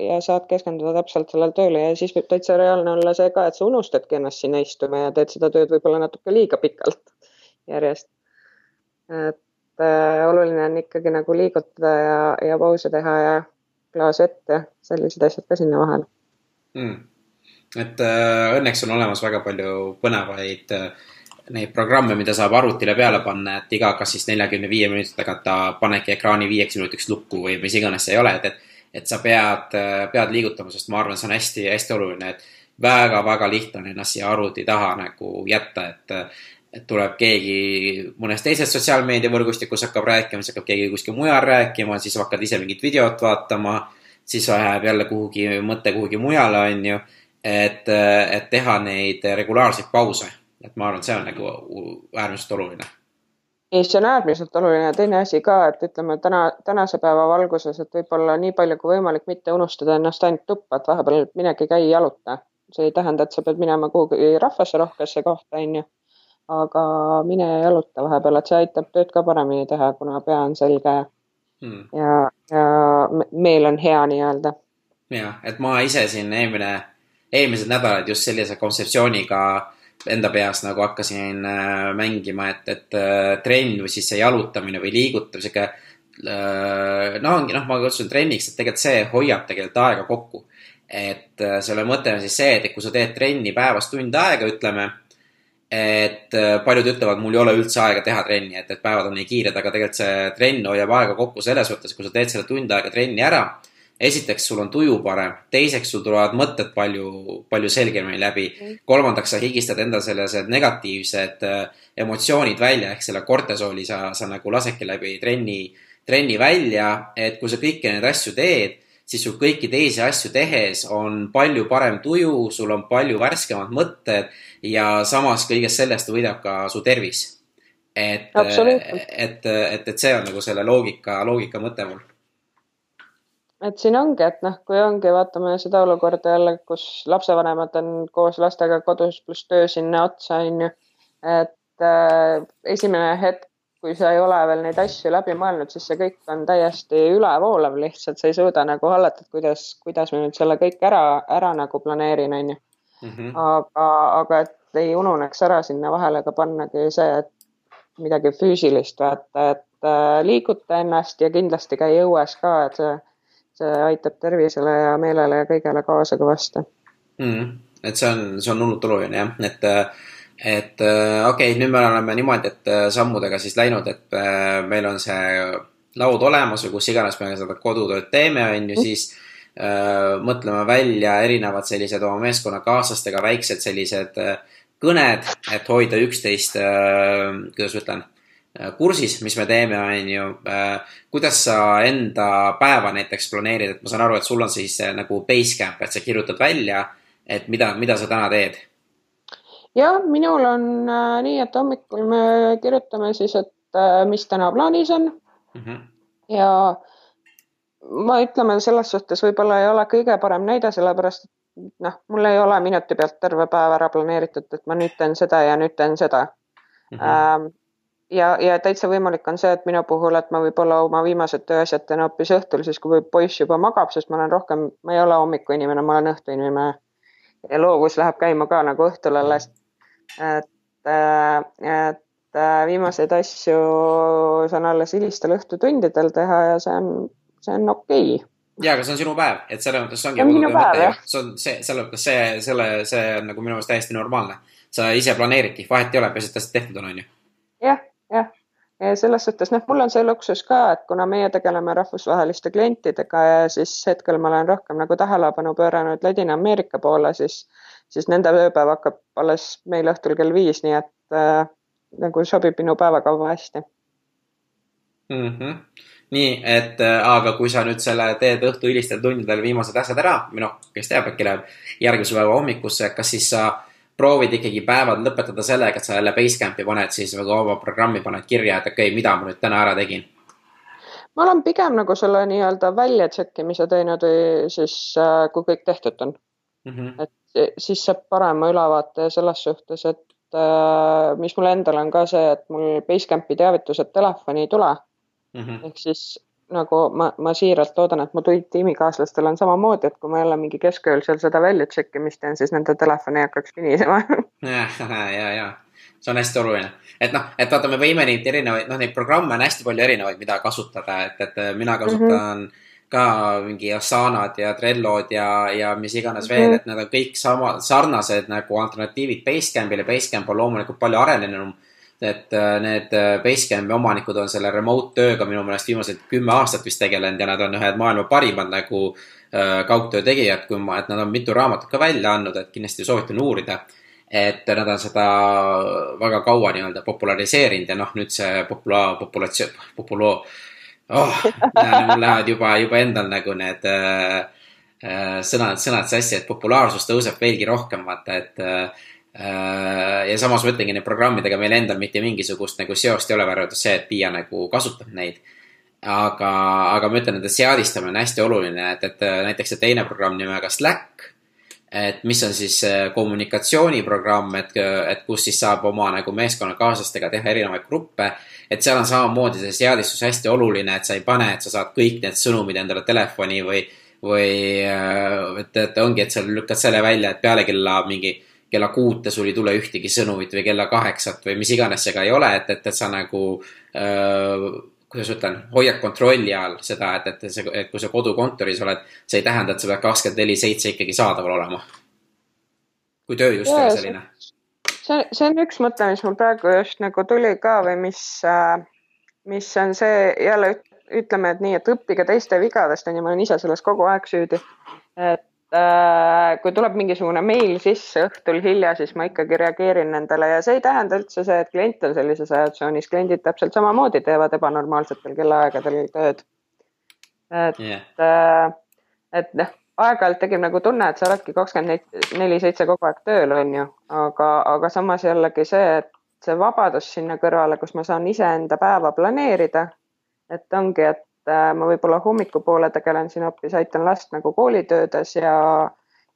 [SPEAKER 2] ja saad keskenduda täpselt sellele tööle ja siis võib täitsa reaalne olla see ka, et sa unustadki ennast sinna istuma ja teed seda tööd võib-olla natuke liiga pikalt [LAUGHS] järjest. et äh, oluline on ikkagi nagu liigutada ja, ja pause teha ja klaas vett ja sellised asjad ka sinna vahele
[SPEAKER 1] mm.. et äh, õnneks on olemas väga palju põnevaid äh, neid programme, mida saab arvutile peale panna, et iga, kas siis neljakümne viie minuti tagant ta panebki ekraani viieks minutiks lukku või mis iganes see ei ole, et, et et sa pead, pead liigutama, sest ma arvan, see on hästi-hästi oluline, et väga-väga lihtne on ennast siia arvuti taha nagu jätta, et et tuleb keegi mõnes teises sotsiaalmeediavõrgustikus hakkab rääkima, siis hakkab keegi kuskil mujal rääkima, siis hakkad ise mingit videot vaatama, siis läheb jälle kuhugi, mõte kuhugi mujale, on ju. et, et teha neid regulaarseid pause et ma arvan, et see on nagu äärmiselt oluline.
[SPEAKER 2] ei, see on äärmiselt oluline ja teine asi ka, et ütleme täna, tänase päeva valguses, et võib-olla nii palju kui võimalik mitte unustada ennast ainult tuppa, et vahepeal minegi käi jaluta. see ei tähenda, et sa pead minema kuhugi rahvasse rohkesse kohta, onju. aga mine jaluta vahepeal, et see aitab tööd ka paremini teha, kuna pea on selge hmm. ja, ja meel on hea nii-öelda.
[SPEAKER 1] jah, et ma ise siin eelmine, eelmised nädalad just sellise kontseptsiooniga enda peas nagu hakkasin äh, mängima, et, et äh, trenn või siis see jalutamine või liigutav, sihuke äh,. no ongi, noh, ma kutsun trenniks, et tegelikult see hoiab tegelikult aega kokku. et selle mõte on siis see, et kui sa teed trenni päevas tund aega, ütleme. et paljud ütlevad, mul ei ole üldse aega teha trenni, et, et päevad on nii kiired, aga tegelikult see trenn hoiab aega kokku selles suhtes, kui sa teed selle tund aega trenni ära esiteks, sul on tuju parem, teiseks, sul tulevad mõtted palju, palju selgemini läbi. kolmandaks, sa higistad enda sellised negatiivsed äh, emotsioonid välja ehk selle kortesooli sa, sa nagu lasedki läbi trenni, trenni välja, et kui sa kõiki neid asju teed, siis sul kõiki teisi asju tehes on palju parem tuju, sul on palju värskemad mõtted ja samas kõigest sellest võidab ka su tervis. et, et, et, et see on nagu selle loogika, loogika mõte mul
[SPEAKER 2] et siin ongi, et noh, kui ongi, vaatame seda olukorda jälle, kus lapsevanemad on koos lastega kodus pluss töö sinna otsa, on ju. et äh, esimene hetk, kui sa ei ole veel neid asju läbi mõelnud, siis see kõik on täiesti ülevoolav lihtsalt, sa ei suuda nagu hallata, et kuidas, kuidas ma nüüd selle kõik ära, ära nagu planeerin, on ju. Mhm. aga, aga et ei ununeks ära sinna vahele ka pannagi see, et midagi füüsilist vaata, et äh, liiguta ennast ja kindlasti käi õues ka, et see see aitab tervisele ja meelele ja kõigele kaasa kõvasti
[SPEAKER 1] mm,. et see on, see on hullult oluline jah, et, et okei okay,, nüüd me oleme niimoodi, et sammudega siis läinud, et äh, meil on see laud olemas või kus iganes me seda kodutööd teeme, on ju, siis äh, mõtleme välja erinevad sellised oma meeskonnakaaslastega väiksed sellised äh, kõned, et hoida üksteist äh,, kuidas ütlen Äh, kursis, mis me teeme, on ju. Äh, kuidas sa enda päeva näiteks planeerid, et ma saan aru, et sul on siis nagu Basecamp, et sa kirjutad välja, et mida, mida sa täna teed?
[SPEAKER 2] jah, minul on äh, nii, et hommikul me kirjutame siis, et äh, mis täna plaanis on mm. -hmm. ja ma ütleme selles suhtes võib-olla ei ole kõige parem näide, sellepärast et noh, mul ei ole minuti pealt terve päev ära planeeritud, et ma nüüd teen seda ja nüüd teen seda mm. -hmm ja, ja täitsa võimalik on see, et minu puhul, et ma võib-olla oma viimased tööasjad teen hoopis õhtul, siis kui poiss juba magab, sest ma olen rohkem, ma ei ole hommikuinimene, ma olen õhtuinimene. ja loovus läheb käima ka nagu õhtul alles. et, et viimaseid asju saan alles hilistel õhtutundidel teha ja see on, see on okei okay
[SPEAKER 1] ja, aga see on sinu päev, et selles mõttes see ongi minu päev, jah. see on see, selles mõttes see, selle, see on nagu minu meelest täiesti normaalne. sa ise planeeridki, vahet ei ole, peaasi, et asjad tehtud on, on ju.
[SPEAKER 2] Jah, selles suhtes noh, mul on see luksus ka, et kuna meie tegeleme rahvusvaheliste klientidega ja siis hetkel ma olen rohkem nagu tähelepanu pööranud Ladina-Ameerika poole, siis, siis nende ööpäev hakkab alles meil õhtul kell viis, nii et äh, nagu sobib minu päevakava hästi
[SPEAKER 1] mm. -hmm. nii, et äh, aga kui sa nüüd selle teed õhtu hilistel tundidel viimased asjad ära või noh, kes teab, äkki läheb järgmise päeva hommikusse, kas siis sa proovid ikkagi päevad lõpetada sellega, et sa jälle Basecampi paned siis nagu oma programmi paned kirja, et okei okay,, mida ma nüüd täna ära tegin?
[SPEAKER 2] ma olen pigem nagu selle nii-öelda välja tšekkimise teinud siis äh, kui kõik tehtud on mm. -hmm. et siis saab parema ülevaate selles suhtes, et äh, mis mul endal on ka see, et mul Basecampi teavitused telefoni ei tule mm. -hmm. ehk siis nagu ma, ma siiralt loodan, et mu tiimikaaslastel on samamoodi, et kui ma jälle mingi keskööl seda välja tšekkimist teen, siis nende telefon ei hakkaks kinisema.
[SPEAKER 1] ja, ja, ja see on hästi oluline, et noh, et vaata, me võime neid erinevaid, noh, neid programme on hästi palju erinevaid, mida kasutada, et, et mina kasutan mm -hmm. ka mingi Asanad ja Trellod ja, ja mis iganes veel mm, -hmm. et need on kõik sama, sarnased nagu alternatiivid Basecampile. Basecamp on loomulikult palju arenenum et äh, need äh, Basecampi omanikud on selle remote tööga minu meelest viimased kümme aastat vist tegelenud ja nad on ühed maailma parimad nagu äh, kaugtöö tegijad, kui ma, et nad on mitu raamatut ka välja andnud, et kindlasti soovitan uurida. et nad on seda väga kaua nii-öelda populariseerinud ja noh, nüüd see popula-, populatsioon, populo-, oh, mul lähevad juba, juba endal nagu need äh, sõnad, sõnad sassi, et populaarsus tõuseb veelgi rohkem, vaata, et äh, ja samas ma ütlengi, nende programmidega meil endal mitte mingisugust nagu seost ei ole, välja arvatud see, et Piia nagu kasutab neid aga, aga ma ütlen, et seadistamine on hästi oluline, et, et näiteks see teine programm nimega Slack et mis on siis äh, kommunikatsiooniprogramm, et, et kus siis saab oma nagu meeskonnakaaslastega teha erinevaid gruppe. et seal on samamoodi see seadistus hästi oluline, et sa ei pane, et sa saad kõik need sõnumid endale telefoni või, või äh, et, et ongi, et sa lükkad selle välja, et peale kella mingi kella kuute sul ei tule ühtegi sõnumit või kella kaheksat või mis iganes see ka ei ole, et, et, et sa nagu öö, äh, kuidas ütlen, hoiad kontrolli all seda, et, et see, et kui sa kodukontoris oled, see ei tähenda, et sa pead kakskümmend neli seitse ikkagi saadaval olema. kui töö just on selline.
[SPEAKER 2] see, see on üks mõte, mis mul praegu just nagu tuli ka või mis, äh, mis on see jälle ütleme, et nii, et õppige teiste vigadest on ju, ma olen ise selles kogu aeg süüdi. et kui tuleb mingisugune meil sisse õhtul hilja, siis ma ikkagi reageerin nendele ja see ei tähenda üldse see, et klient on sellises ajatsoonis, kliendid täpselt samamoodi teevad ebanormaalsetel kellaaegadel tööd. et yeah., et noh, aeg-ajalt tekib nagu tunne, et sa oledki kakskümmend neli seitse kogu aeg tööl, on ju, aga, aga samas jällegi see, et see vabadus sinna kõrvale, kus ma saan iseenda päeva planeerida, et ongi, et Äh, ma võib-olla hommikupoole tegelen siin hoopis, aitan last nagu koolitöödes ja,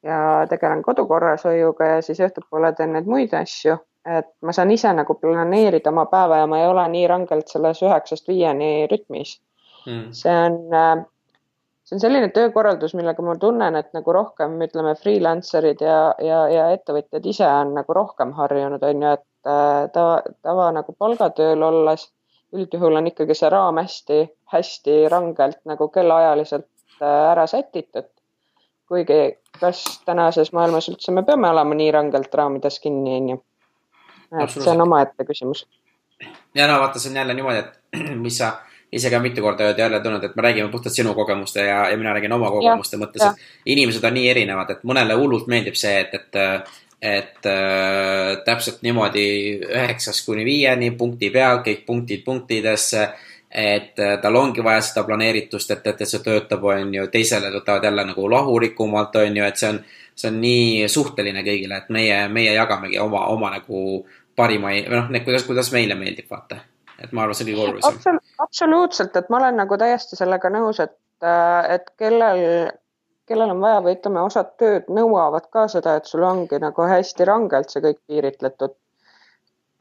[SPEAKER 2] ja tegelen kodukorrashoiuga ja siis õhtupoole teen neid muid asju. et ma saan ise nagu planeerida oma päeva ja ma ei ole nii rangelt selles üheksast viieni rütmis mm.. see on, äh, see on selline töökorraldus, millega ma tunnen, et nagu rohkem ütleme, freelancer'id ja, ja, ja ettevõtjad ise on nagu rohkem harjunud, on ju, et äh, tava, tava nagu palgatööl olles üldjuhul on ikkagi see raam hästi, hästi rangelt nagu kellaajaliselt äh, ära sätitud. kuigi kas tänases maailmas üldse me peame olema nii rangelt raamides kinni, on ju. et see on omaette küsimus.
[SPEAKER 1] ja no vaata, see on jälle niimoodi, et [CLEARS THROAT] mis sa ise ka mitu korda oled jälle tulnud, et me räägime puhtalt sinu kogemuste ja, ja mina räägin oma kogemuste ja, mõttes, et inimesed on nii erinevad, et mõnele hullult meeldib see, et, et et äh, täpselt niimoodi üheksast kuni viieni punkti peal, kõik punktid punktidesse. et äh, tal ongi vaja seda planeeritust, et, et, et see töötab, on ju, teisele võtavad jälle nagu rahulikumalt, on ju, et see on, see on nii suhteline kõigile, et meie, meie jagamegi oma, oma nagu parimaid või noh, kuidas, kuidas meile meeldib, vaata. et ma arvan, see on kõige olulisem.
[SPEAKER 2] absoluutselt, et ma olen nagu täiesti sellega nõus, et, äh, et kellel kellel on vaja või ütleme, osad tööd nõuavad ka seda, et sul ongi nagu hästi rangelt see kõik piiritletud.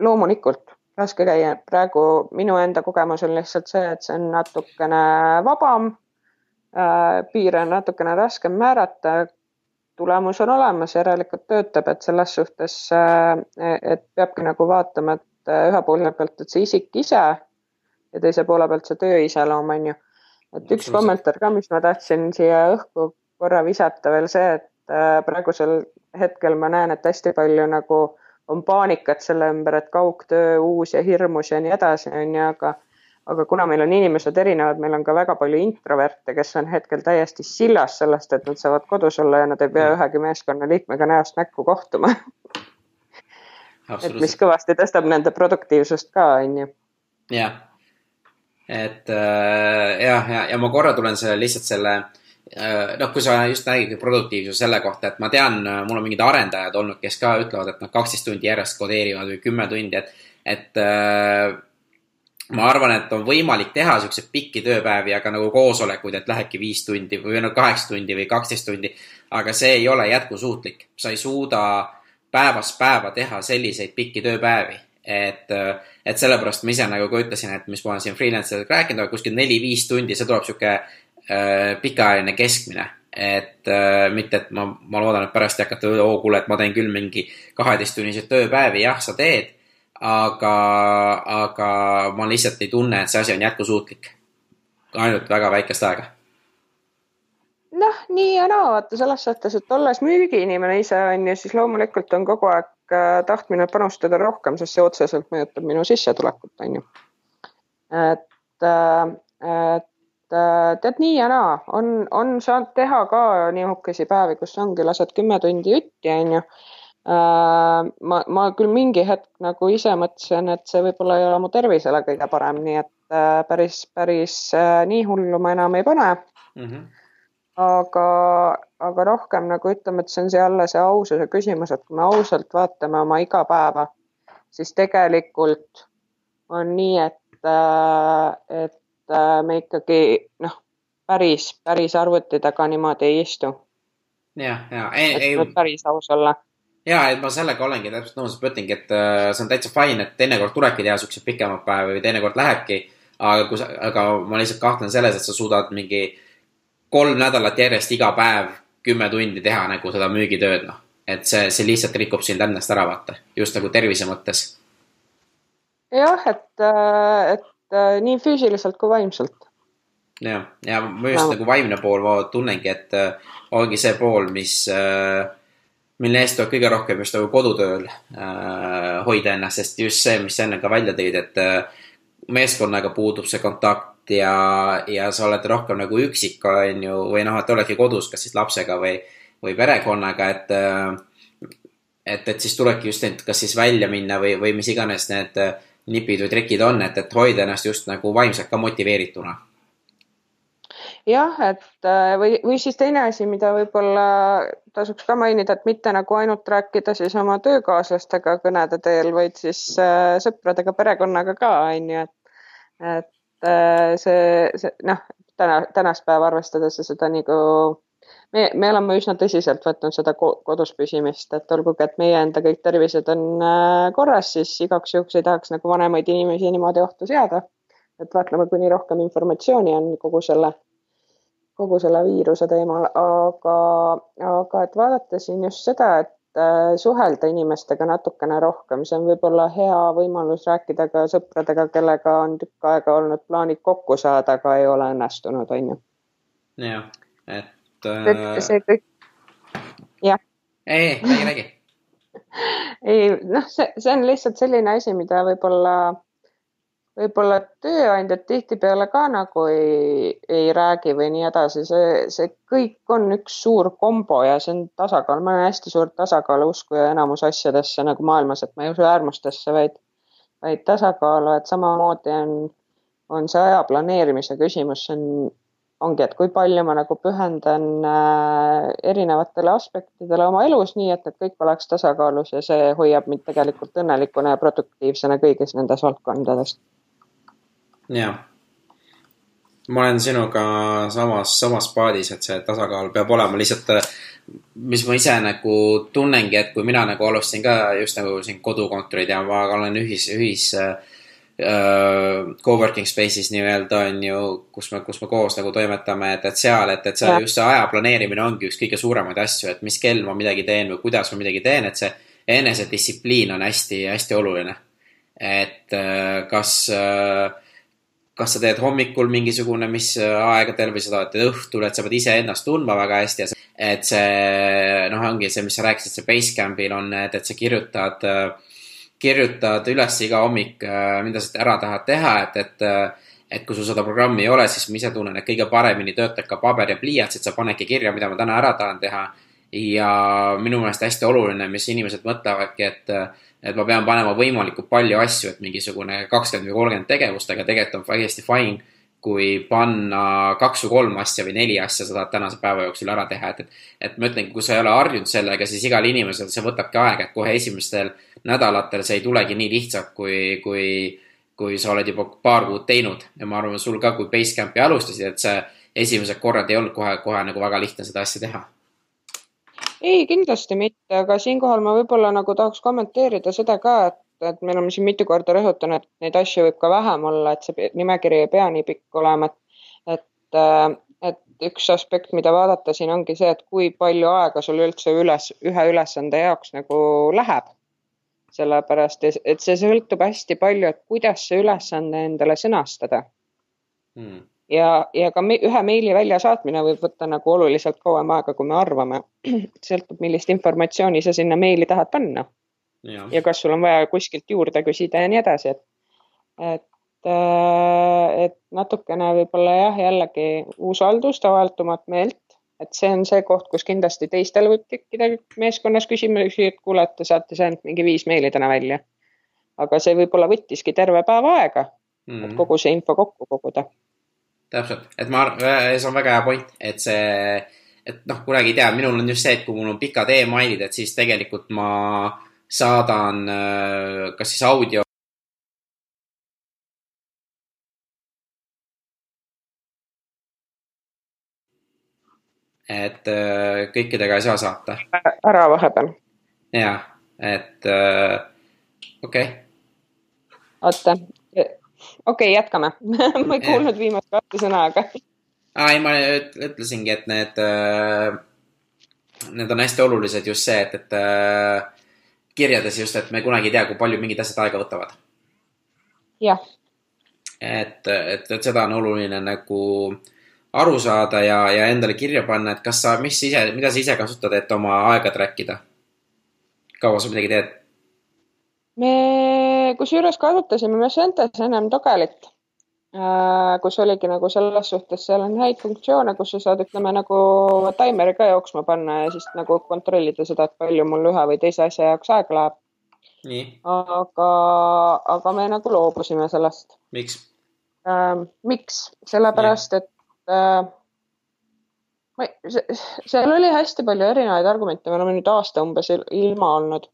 [SPEAKER 2] loomulikult raske käia, praegu minu enda kogemus on lihtsalt see, et see on natukene vabam äh,. piire on natukene raskem määrata. tulemus on olemas, järelikult töötab, et selles suhtes äh,, et peabki nagu vaatama, et äh, ühe poole pealt, et see isik ise ja teise poole pealt see töö iseloom on ju et üks kommentaar ka, mis ma tahtsin siia õhku korra visata veel see, et äh, praegusel hetkel ma näen, et hästi palju nagu on paanikat selle ümber, et kaugtöö uus ja hirmus ja nii edasi, on ju, aga aga kuna meil on inimesed erinevad, meil on ka väga palju introverte, kes on hetkel täiesti sillas sellest, et nad saavad kodus olla ja nad ei pea mm. ühegi meeskonnaliikmega näost näkku kohtuma [LAUGHS] et mis kõvasti tõstab nende produktiivsust ka, on ju.
[SPEAKER 1] jah, et äh, jah, ja, ja ma korra tulen selle lihtsalt selle Äh, noh, kui sa just räägid produktiivsuse selle kohta, et ma tean, äh, mul on mingid arendajad olnud, kes ka ütlevad, et nad kaksteist tundi järjest kodeerivad või kümme tundi, et, et äh, ma arvan, et on võimalik teha siukseid pikki tööpäevi, aga nagu koosolekuid, et lähebki viis tundi või no kaheksa tundi või kaksteist tundi. aga see ei ole jätkusuutlik, sa ei suuda päevast päeva teha selliseid pikki tööpäevi, et, äh, et sellepärast ma ise nagu ka ütlesin, et mis ma olen siin freelancer'iga rääkinud, aga kuskil neli-viis tundi, see tuleb sihuke Äh, pikaajaline keskmine. et äh, mitte, et ma, ma loodan, et pärast ei hakata, oo kuule, et ma teen küll mingi kaheteisttunniseid tööpäevi, jah, sa teed. aga, aga ma lihtsalt ei tunne, et see asi on jätkusuutlik. ainult väga väikest aega
[SPEAKER 2] noh, nii ja naa, vaata selles suhtes, et olles müügiinimene ise on ju, siis loomulikult on kogu aeg äh, tahtmine panustada rohkem, sest see otseselt mõjutab minu sissetulekut, on ju. et, et Äh, tead nii ja naa, on, on saanud teha ka nihukesi päevi, kus ongi, lased kümme tundi jutti, onju. Äh, ma, ma küll mingi hetk nagu ise mõtlesin, et see võib-olla ei ole mu tervisele kõige parem, nii et äh, päris, päris nii hullu ma enam ei pane mm. -hmm aga, aga rohkem nagu ütleme, et see on see jälle see aususe küsimus, et kui me ausalt vaatame oma igapäeva, siis tegelikult on nii, et, äh, et äh, me ikkagi noh, päris, päris arvuti taga niimoodi ei istu.
[SPEAKER 1] ja, ja
[SPEAKER 2] ei, ei. päris aus olla
[SPEAKER 1] ja, et ma sellega olengi täpselt nõus, ma ütlengi, et äh, see on täitsa fine, et teinekord tulebki teha siukseid pikemaid päevi või teinekord lähebki. aga kui sa, aga ma lihtsalt kahtlen selles, et sa suudad mingi kolm nädalat järjest iga päev kümme tundi teha nagu seda müügitööd, noh. et see, see lihtsalt rikub sind endast ära, vaata, just nagu tervise mõttes.
[SPEAKER 2] jah, et, äh, et äh, nii füüsiliselt kui vaimselt.
[SPEAKER 1] jah, ja ma just ja. nagu vaimne pool, ma tunnengi, et ongi see pool, mis äh, mille eest tuleb kõige rohkem just nagu kodutööl äh, hoida ennast, sest just see, mis sa enne ka välja tõid, et äh, meeskonnaga puudub see kontakt ja, ja sa oled rohkem nagu üksik, on ju, või noh, et oledki kodus, kas siis lapsega või, või perekonnaga, et äh, et, et siis tulebki just need, kas siis välja minna või, või mis iganes need äh, nipid või trikid on, et, et hoida ennast just nagu vaimselt ka motiveerituna.
[SPEAKER 2] Jah, et äh, või, või siis teine asi, mida võib-olla tasuks ka mainida, et mitte nagu ainult rääkida siis oma töökaaslastega kõnede teel, vaid siis äh, sõpradega, perekonnaga ka on ju, et, et äh, see, see noh, täna, tänast päeva arvestades ja seda nagu me, me oleme üsna tõsiselt võtnud seda kodus püsimist, et olgugi, et meie enda kõik tervised on äh, korras, siis igaks juhuks ei tahaks nagu vanemaid inimesi niimoodi ohtu seada. et vaatleme, kuni rohkem informatsiooni on kogu selle kogu selle viiruse teemal, aga, aga et vaadata siin just seda, et äh, suhelda inimestega natukene rohkem, see on võib-olla hea võimalus rääkida ka sõpradega, kellega on tükk aega olnud plaanid kokku saada, aga ei ole õnnestunud, on ju.
[SPEAKER 1] jah, et äh....
[SPEAKER 2] see kõik, jah.
[SPEAKER 1] ei, ei, räägi, räägi [LAUGHS]
[SPEAKER 2] ei, noh, see, see on lihtsalt selline asi, mida võib-olla võib-olla tööandjad tihtipeale ka nagu ei, ei räägi või nii edasi, see, see kõik on üks suur kombo ja see on tasakaal, ma olen hästi suur tasakaalu uskuja enamus asjadesse nagu maailmas, et ma ei usu äärmustesse, vaid, vaid tasakaalu, et samamoodi on, on see aja planeerimise küsimus, see on, ongi, et kui palju ma nagu pühendan äh, erinevatele aspektidele oma elus, nii et need kõik oleks tasakaalus ja see hoiab mind tegelikult õnnelikuna ja produktiivsena kõigis nendes valdkondades
[SPEAKER 1] jah. ma olen sinuga samas, samas paadis, et see tasakaal peab olema lihtsalt, mis ma ise nagu tunnengi, et kui mina nagu alustasin ka just nagu siin kodukontorid ja ma olen ühis, ühis äh, co-working space'is nii-öelda on ju, kus me, kus me koos nagu toimetame, et, et seal, et, et see just see aja planeerimine ongi üks kõige suuremaid asju, et mis kell ma midagi teen või kuidas ma midagi teen, et see enesedistsipliin on hästi-hästi oluline. et äh, kas äh, kas sa teed hommikul mingisugune, mis aegadel või sa teed õhtul, et sa pead iseennast tundma väga hästi ja see, et see noh, ongi see, mis sa rääkisid, see Basecampil on, et, et sa kirjutad, kirjutad üles iga hommik, mida sa ära tahad teha, et, et et kui sul seda programmi ei ole, siis ma ise tunnen, et kõige paremini töötab ka paber ja pliiats, et sa panedki kirja, mida ma täna ära tahan teha. ja minu meelest hästi oluline, mis inimesed mõtlevadki, et et ma pean panema võimalikult palju asju, et mingisugune kakskümmend või kolmkümmend tegevust, aga tegelikult on täiesti fine, kui panna kaks või kolm asja või neli asja sa tahad tänase päeva jooksul ära teha, et, et, et ma ütlengi, kui sa ei ole harjunud sellega, siis igal inimesel see võtabki aega, et kohe esimestel nädalatel see ei tulegi nii lihtsalt, kui, kui, kui sa oled juba paar kuud teinud. Ja ma arvan, sul ka, kui Basecampi alustasid, et see esimesed korrad ei olnud kohe, kohe nagu väga lihtne seda asja teha.
[SPEAKER 2] Ei, kindlasti mitte, aga siinkohal ma võib-olla nagu tahaks kommenteerida seda ka, et, et me oleme siin mitu korda rõhutanud, et neid asju võib ka vähem olla, et see nimekiri ei pea nii pikk olema, et, et, äh, et üks aspekt, mida vaadata siin ongi see, et kui palju aega sul üldse üles, ühe ülesande jaoks nagu läheb. sellepärast, et see sõltub hästi palju, et kuidas see ülesanne endale sõnastada hmm ja, ja ka me, ühe meili väljasaatmine võib võtta nagu oluliselt kauem aega, kui me arvame. [CLEARS THROAT] sõltub, millist informatsiooni sa sinna meili tahad panna. Ja kas sul on vaja kuskilt juurde küsida ja nii edasi, et, et, äh, et natukene võib-olla jah, jällegi usaldust, avaldumat meelt, et see on see koht, kus kindlasti teistel võib tekkida meeskonnas küsimusi, et kuule, et te saates ainult mingi viis meili täna välja. aga see võib-olla võttiski terve päeva aega mm, -hmm. et kogu see info kokku koguda
[SPEAKER 1] täpselt, et ma arvan, see on väga hea point, et see, et noh, kunagi ei tea, minul on just see, et kui mul on pikad emailid, et siis tegelikult ma saadan kas siis audio et äh, kõikidega ei saa saata.
[SPEAKER 2] ära vahepeal.
[SPEAKER 1] jah, et äh, okei okay..
[SPEAKER 2] oota, okei okay,, jätkame [LAUGHS] ma ei kuulnud viimast kahte sõna, aga.
[SPEAKER 1] aa, ei, ma ütlesingi, et need, äh, need on hästi olulised just see, et, et kirjades just, et me kunagi ei tea, kui palju mingid asjad aega võtavad.
[SPEAKER 2] jah.
[SPEAKER 1] et, et, et seda on oluline nagu aru saada ja, ja endale kirja panna, et kas sa, mis ise, mida sa ise kasutad, et oma aega track ida? kaua sa midagi teed?
[SPEAKER 2] me kusjuures kasutasime Messentes ennem Dogelit, kus oligi nagu selles suhtes, seal on häid funktsioone, kus sa saad, ütleme nagu taimeri ka jooksma panna ja siis nagu kontrollida seda, et palju mul ühe või teise asja jaoks aega läheb. aga, aga me nagu loobusime sellest.
[SPEAKER 1] miks
[SPEAKER 2] ähm,? miks? sellepärast, et äh, ma seal oli hästi palju erinevaid argumente, me oleme nüüd aasta umbes ilma olnud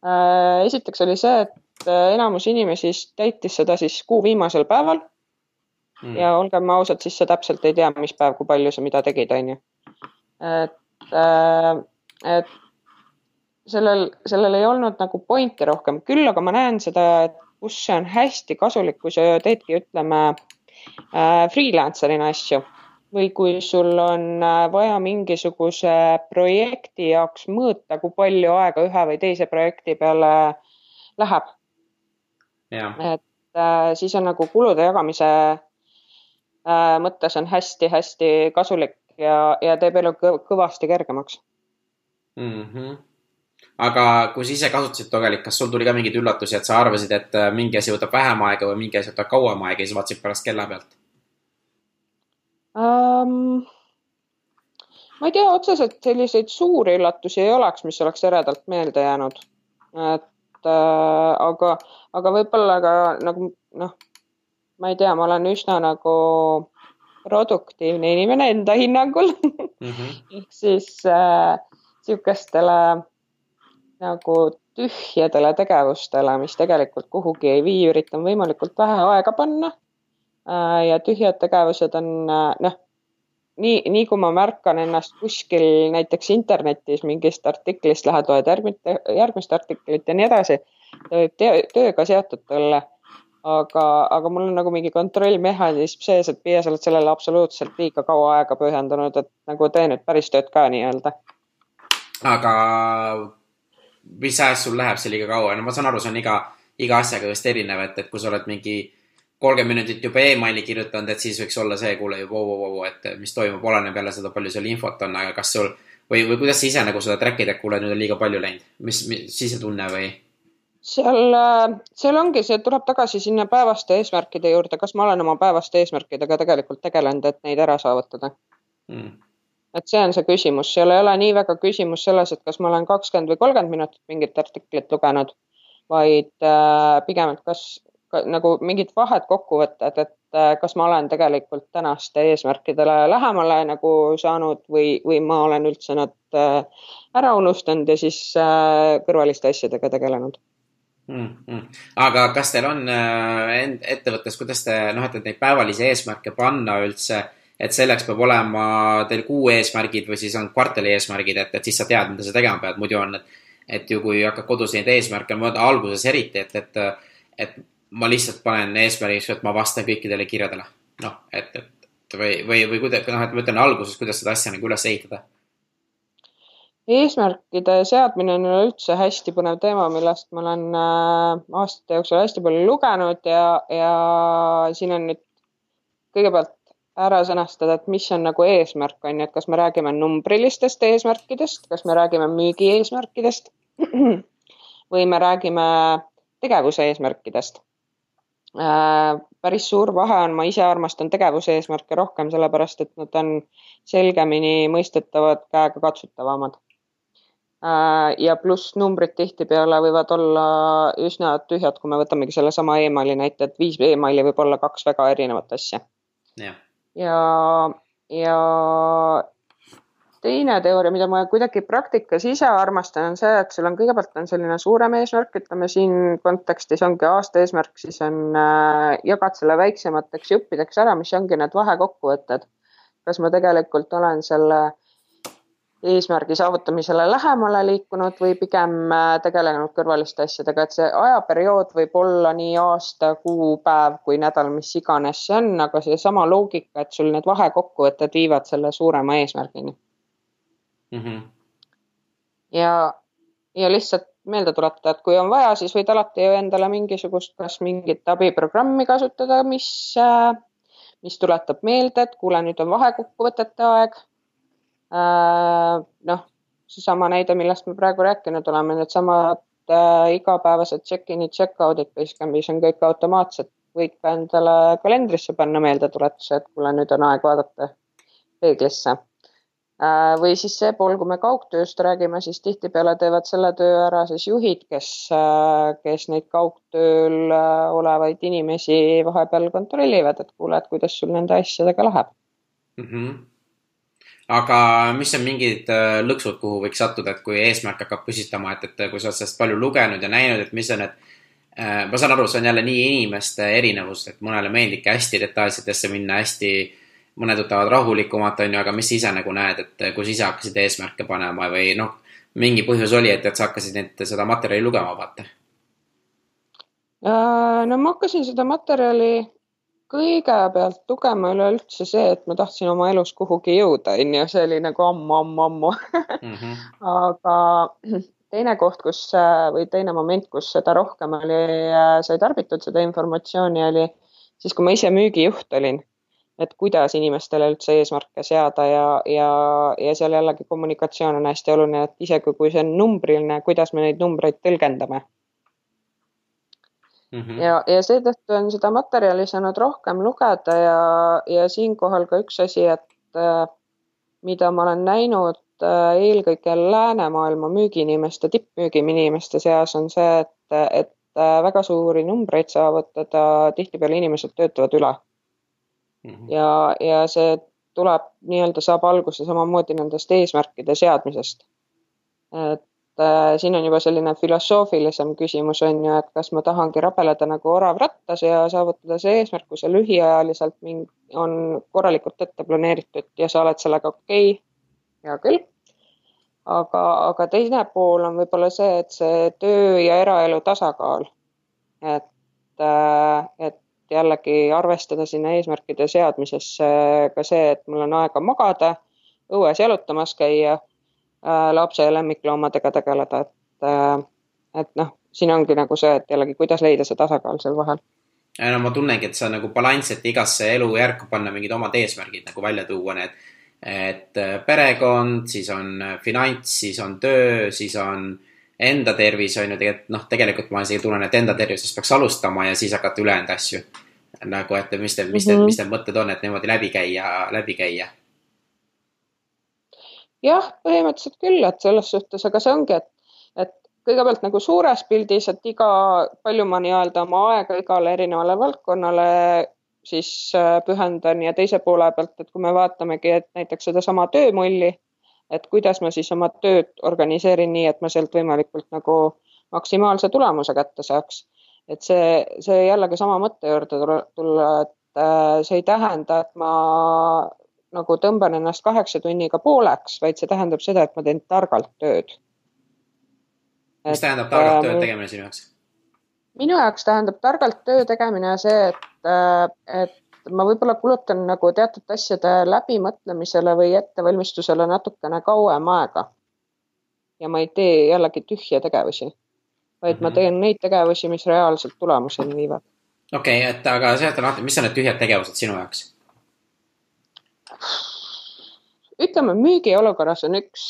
[SPEAKER 2] äh,. esiteks oli see, et äh, enamus inimesi täitis seda siis kuu viimasel päeval mm.. ja olgem ausad, siis sa täpselt ei tea, mis päev, kui palju sa mida tegid, onju. et äh,, et sellel, sellel ei olnud nagu pointi rohkem, küll aga ma näen seda, et kus see on hästi kasulik, kui sa teedki, ütleme Äh, freelancer'ina asju või kui sul on äh, vaja mingisuguse projekti jaoks mõõta, kui palju aega ühe või teise projekti peale läheb. et äh, siis on nagu kulude jagamise mõttes on hästi-hästi kasulik ja, ja teeb elu kõvasti kergemaks
[SPEAKER 1] mm. -hmm aga kui sa ise kasutasid Dogelit, kas sul tuli ka mingeid üllatusi, et sa arvasid, et äh, mingi asi võtab vähem aega või mingi asi võtab kauem aega ja siis vaatasid pärast kella pealt
[SPEAKER 2] um,? ma ei tea, otseselt selliseid suuri üllatusi ei oleks, mis oleks eredalt meelde jäänud. et äh, aga, aga võib-olla ka nagu noh, ma ei tea, ma olen üsna nagu produktiivne inimene enda hinnangul mm -hmm. [LAUGHS] ehk siis äh, sihukestele nagu tühjadele tegevustele, mis tegelikult kuhugi ei vii, üritan võimalikult vähe aega panna. Äh, ja tühjad tegevused on äh, noh, nii, nii kui ma märkan ennast kuskil näiteks internetis mingist artiklist, lähed loed järgmist, järgmist artiklit ja nii edasi. ta võib tööga seotud olla, aga, aga mul on nagu mingi kontrollmehhanism sees, et Piia, sa oled sellele absoluutselt liiga kaua aega pühendunud, et nagu tee nüüd päris tööd ka nii-öelda.
[SPEAKER 1] aga mis ajast sul läheb see liiga kaua, no ma saan aru, see on iga, iga asjaga vist erinev, et, et kui sa oled mingi kolmkümmend minutit juba emaili kirjutanud, et siis võiks olla see, kuule, vau, vau, vau, et mis toimub, oleneb jälle seda, palju seal infot on, aga kas sul või, või kuidas sa ise nagu seda track'id, et kuule, nüüd on liiga palju läinud, mis, mis sisetunne või?
[SPEAKER 2] Seal, seal ongi, see tuleb tagasi sinna päevaste eesmärkide juurde, kas ma olen oma päevaste eesmärkidega tegelikult tegelenud, et neid ära saavutada? Mm et see on see küsimus, seal ei ole nii väga küsimus selles, et kas ma olen kakskümmend või kolmkümmend minutit mingit artiklit lugenud, vaid äh, pigem, et kas ka, nagu mingid vahed kokkuvõtted, et äh, kas ma olen tegelikult tänaste eesmärkidele lähemale nagu saanud või, või ma olen üldse nad äh, ära unustanud ja siis äh, kõrvaliste asjadega tegelenud
[SPEAKER 1] mm. -hmm. aga kas teil on äh, ettevõttes, kuidas te noh, et neid päevalisi eesmärke panna üldse et selleks peab olema teil kuu eesmärgid või siis on kvartali eesmärgid, et, et siis sa tead, mida sa tegema pead, muidu on, et, et ju kui hakkad kodus neid eesmärke, alguses eriti, et, et, et ma lihtsalt panen eesmärgiks, et ma vastan kõikidele kirjadele. noh, et, et või, või, või kuidas, noh, et ma ütlen alguses, kuidas seda asja nagu üles ehitada
[SPEAKER 2] eesmärkide seadmine on üleüldse hästi põnev teema, millest ma olen äh, aastate jooksul hästi palju lugenud ja, ja siin on nüüd kõigepealt ära sõnastada, et mis on nagu eesmärk, on ju, et kas me räägime numbrilistest eesmärkidest, kas me räägime müügi eesmärkidest [CLEARS THROAT] või me räägime tegevuse eesmärkidest. Äh, päris suur vahe on, ma ise armastan tegevuse eesmärke rohkem, sellepärast et nad on selgemini mõistetavad, käega katsutavamad. Äh, ja pluss numbrid tihtipeale võivad olla üsna tühjad, kui me võtamegi sellesama emaili näite, et viis emaili võib olla kaks väga erinevat asja.
[SPEAKER 1] jah
[SPEAKER 2] ja, ja teine teooria, mida ma kuidagi praktikas ise armastan, on see, et sul on kõigepealt on selline suurem eesmärk, ütleme siin kontekstis ongi aasta eesmärk, siis on äh,, jagad selle väiksemateks juppideks ära, mis ongi need vahekokkuvõtted. kas ma tegelikult olen selle eesmärgi saavutamisele lähemale liikunud või pigem äh, tegelenud kõrvaliste asjadega, et see ajaperiood võib olla nii aasta, kuu, päev kui nädal, mis iganes see on, aga seesama loogika, et sul need vahekokkuvõtted viivad selle suurema eesmärgini mm. -hmm. ja, ja lihtsalt meelde tuletada, et kui on vaja, siis võid alati ju endale mingisugust, kas mingit abiprogrammi kasutada, mis, äh, mis tuletab meelde, et kuule, nüüd on vahekokkuvõtete aeg. Äh, noh, seesama näide, millest me praegu rääkinud oleme, needsamad äh, igapäevased check-in'id, check-out'id Basecampis on kõik automaatsed, võid ka endale kalendrisse panna meeldetuletuse, et kuule, nüüd on aeg vaadata peeglisse Äh, või siis see pool, kui me kaugtööst räägime, siis tihtipeale teevad selle töö ära siis juhid, kes, äh, kes neid kaugtööl äh, olevaid inimesi vahepeal kontrollivad, et kuule, et kuidas sul nende asjadega läheb mm.
[SPEAKER 1] -hmm. Aga mis on mingid lõksud, kuhu võiks sattuda, et kui eesmärk hakkab püsitama, et, et kui sa oled sellest palju lugenud ja näinud, et mis on need ma saan aru, see on jälle nii inimeste erinevus, et mõnele meeldibki hästi detailsetesse minna, hästi mõned võtavad rahulikumalt, on ju, aga mis sa ise nagu näed, et kus ise hakkasid eesmärke panema või noh, mingi põhjus oli, et, et sa hakkasid neid, seda materjali lugema, vaata?
[SPEAKER 2] Äh, no ma hakkasin seda materjali kõigepealt lugema üleüldse see, et ma tahtsin oma elus kuhugi jõuda, on ju, see oli nagu ammu-ammu-ammu mm. -hmm. [LAUGHS] aga teine koht, kus või teine moment, kus seda rohkem oli, sai tarbitud, seda informatsiooni oli siis, kui ma ise müügijuht olin et kuidas inimestele üldse eesmärke seada ja, ja, ja seal jällegi kommunikatsioon on hästi oluline, et isegi kui see on numbriline, kuidas me neid numbreid tõlgendame mm. -hmm. ja, ja seetõttu on seda materjali saanud rohkem lugeda ja, ja siinkohal ka üks asi, et äh, mida ma olen näinud äh, eelkõige läänemaailma müügiinimeste, tippmüügiinimeste seas on see, et, et äh, väga suuri numbreid saavutada tihtipeale inimesed töötavad üle mm. -hmm. ja, ja see tuleb nii-öelda, saab alguse samamoodi nendest eesmärkide seadmisest. et siin on juba selline filosoofilisem küsimus on ju, et kas ma tahangi rabeleda nagu orav rattas ja saavutada see eesmärk, kui see lühiajaliselt on korralikult ette planeeritud ja sa oled sellega okei okay,, hea küll. aga, aga teine pool on võib-olla see, et see töö ja eraelu tasakaal. et, äh, et jällegi arvestada sinna eesmärkide seadmisesse ka see, et mul on aega magada, õues jalutamas käia, äh, lapse ja lemmikloomadega tegeleda, et, äh, et noh, siin ongi nagu see, et jällegi, kuidas leida see tasakaal seal vahel.
[SPEAKER 1] no ma tunnengi, et on nagu balanss, et igasse elujärku panna mingid omad eesmärgid nagu välja tuua, need, et äh, perekond, siis on finants, siis on töö, siis on enda tervis on ju tegelikult noh, tegelikult ma isegi tunnen, et enda tervisest peaks alustama ja siis hakata ülejäänud asju. nagu, et mis te, mis te mm, -hmm. mis need mõtted on, et niimoodi läbi käia, läbi käia?
[SPEAKER 2] Jah, põhimõtteliselt küll, et selles suhtes, aga see ongi, et, et kõigepealt nagu suures pildis, et iga, palju ma nii-öelda oma aega igale erinevale valdkonnale siis äh, pühendan ja teise poole pealt, et kui me vaatamegi, et näiteks sedasama töömulli et kuidas ma siis oma tööd organiseerin nii, et ma sealt võimalikult nagu maksimaalse tulemuse kätte saaks. et see, see jällegi sama mõtte juurde tulla, et äh, see ei tähenda, et ma nagu tõmban ennast kaheksa tunniga pooleks, vaid see tähendab seda, et ma teen targalt tööd.
[SPEAKER 1] mis tähendab targalt äh, töö tegemine sinu jaoks?
[SPEAKER 2] minu jaoks tähendab targalt töö tegemine see, et, äh, et ma võib-olla kulutan nagu teatud asjade läbimõtlemisele või ettevalmistusele natukene kauem aega. ja ma ei tee jällegi tühje tegevusi, vaid mm -hmm. ma mhm. teen neid tegevusi, mis reaalselt tulemuseni viivad.
[SPEAKER 1] okei okay,, et aga seleta lahti, mis on need tühjad tegevused sinu jaoks?
[SPEAKER 2] Ütleme, müügiolukorras on üks,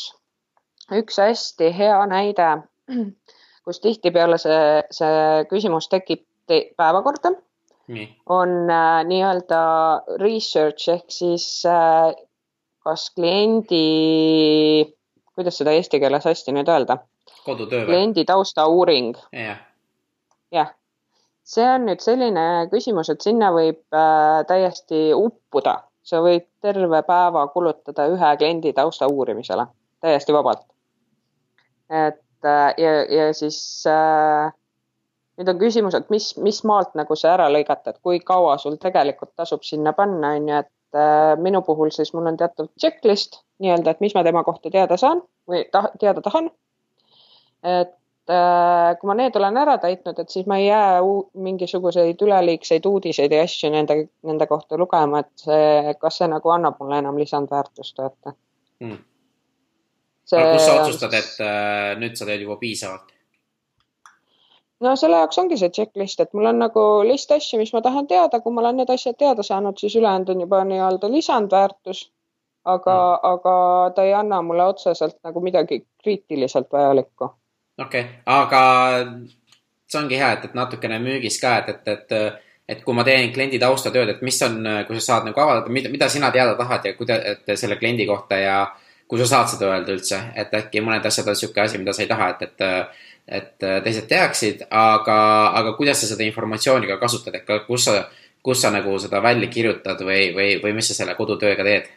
[SPEAKER 2] üks hästi hea näide, kus tihtipeale see, see küsimus tekib päevakorda on äh, nii-öelda research ehk siis äh, kas kliendi, kuidas seda eesti keeles hästi nüüd öelda?
[SPEAKER 1] kodutöö või?
[SPEAKER 2] kliendi taustauuring.
[SPEAKER 1] jah
[SPEAKER 2] yeah. see on nüüd selline küsimus, et sinna võib äh, täiesti uppuda sa võid terve päeva kulutada ühe kliendi tausta uurimisele täiesti vabalt. et äh, ja, ja siis äh, nüüd on küsimus, et mis, mis maalt nagu see ära lõigata, et kui kaua sul tegelikult tasub sinna panna, on ju, et äh, minu puhul siis mul on teatav checklist nii-öelda, et mis ma tema kohta teada saan või ta, teada tahan. et kui ma need olen ära täitnud, et siis ma ei jää mingisuguseid üleliigseid uudiseid ja asju nende, nende kohta lugema, et see, kas see nagu annab mulle enam lisandväärtust, vaata
[SPEAKER 1] hmm.. See... kus sa otsustad, et äh, nüüd sa teed juba piisavalt?
[SPEAKER 2] no selle jaoks ongi see checklist, et mul on nagu list asju, mis ma tahan teada, kui ma olen need asjad teada saanud, siis ülejäänud on juba nii-öelda lisandväärtus. aga mm., aga ta ei anna mulle otseselt nagu midagi kriitiliselt vajalikku.
[SPEAKER 1] Okei okay., aga see ongi hea, et, et natukene müügis ka, et, et, et, et kui ma teen kliendi taustatööd, et mis on, kui sa saad nagu avaldada, mida, mida sina teada tahad ja kuida-, et selle kliendi kohta ja kui sa saad seda öelda üldse, et äkki mõned asjad on sihuke asi, mida sa ei taha, et, et et teised teaksid, aga, aga kuidas sa seda informatsiooni ka kasutad, et kus sa, kus sa nagu seda välja kirjutad või, või, või mis sa selle kodutööga teed?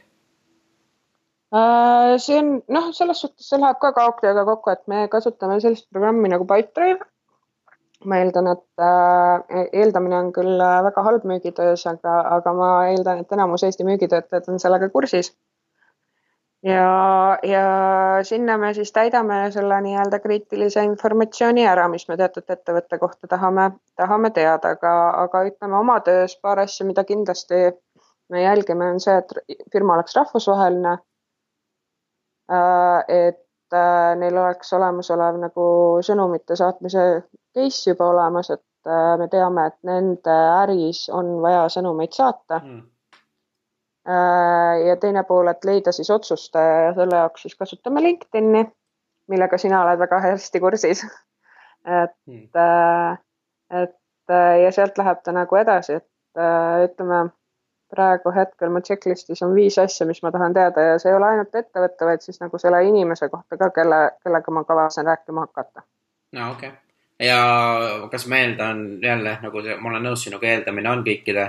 [SPEAKER 2] Äh, see on noh, selles suhtes see läheb ka kaugtööga kokku, et me kasutame sellist programmi nagu Pipedrive. ma eeldan, et äh, eeldamine on küll väga halb müügitöös, aga, aga ma eeldan, et enamus Eesti müügitöötajad on sellega kursis ja, ja sinna me siis täidame selle nii-öelda kriitilise informatsiooni ära, mis me teatud ettevõtte kohta tahame, tahame teada, aga, aga ütleme oma töös paar asja, mida kindlasti me jälgime, on see, et firma oleks rahvusvaheline. Äh, et äh, neil oleks olemasolev nagu sõnumite saatmise case juba olemas, et äh, me teame, et nende äris on vaja sõnumeid saata. Mm. Ja teine pool, et leida siis otsustaja ja selle jaoks siis kasutame LinkedIni, millega sina oled väga hästi kursis. [LAUGHS] et äh, et ja sealt läheb ta nagu edasi, et ütleme praegu hetkel mu checklist'is on viis asja, mis ma tahan teada ja see ei ole ainult ettevõte, vaid siis nagu selle inimese kohta ka, kelle, kellega ma kavatsen rääkima hakata.
[SPEAKER 1] no okei okay., ja kas ma eeldan jälle nagu ma olen nõus sinuga, eeldamine on kõikide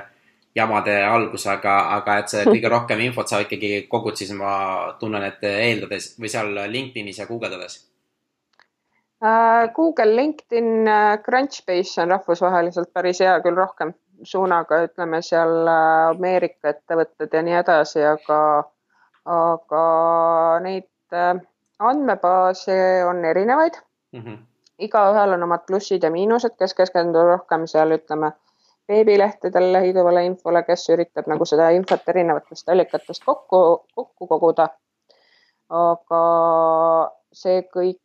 [SPEAKER 1] jamade algus, aga, aga et see [LAUGHS] kõige rohkem infot sa ikkagi kogud, siis ma tunnen, et eeldades või seal LinkedInis ja guugeldades
[SPEAKER 2] uh,? Google, LinkedIn, äh, Crunchbase on rahvusvaheliselt päris hea, küll rohkem suunaga, ütleme seal äh, Ameerika ettevõtted ja nii edasi, aga, aga neid andmebaase on erinevaid mm. -hmm. igaühel on omad plussid ja miinused, kes keskendub rohkem seal, ütleme veebilehtedel leiduvale infole, kes üritab nagu seda infot erinevatest allikatest kokku, kokku koguda. aga see kõik,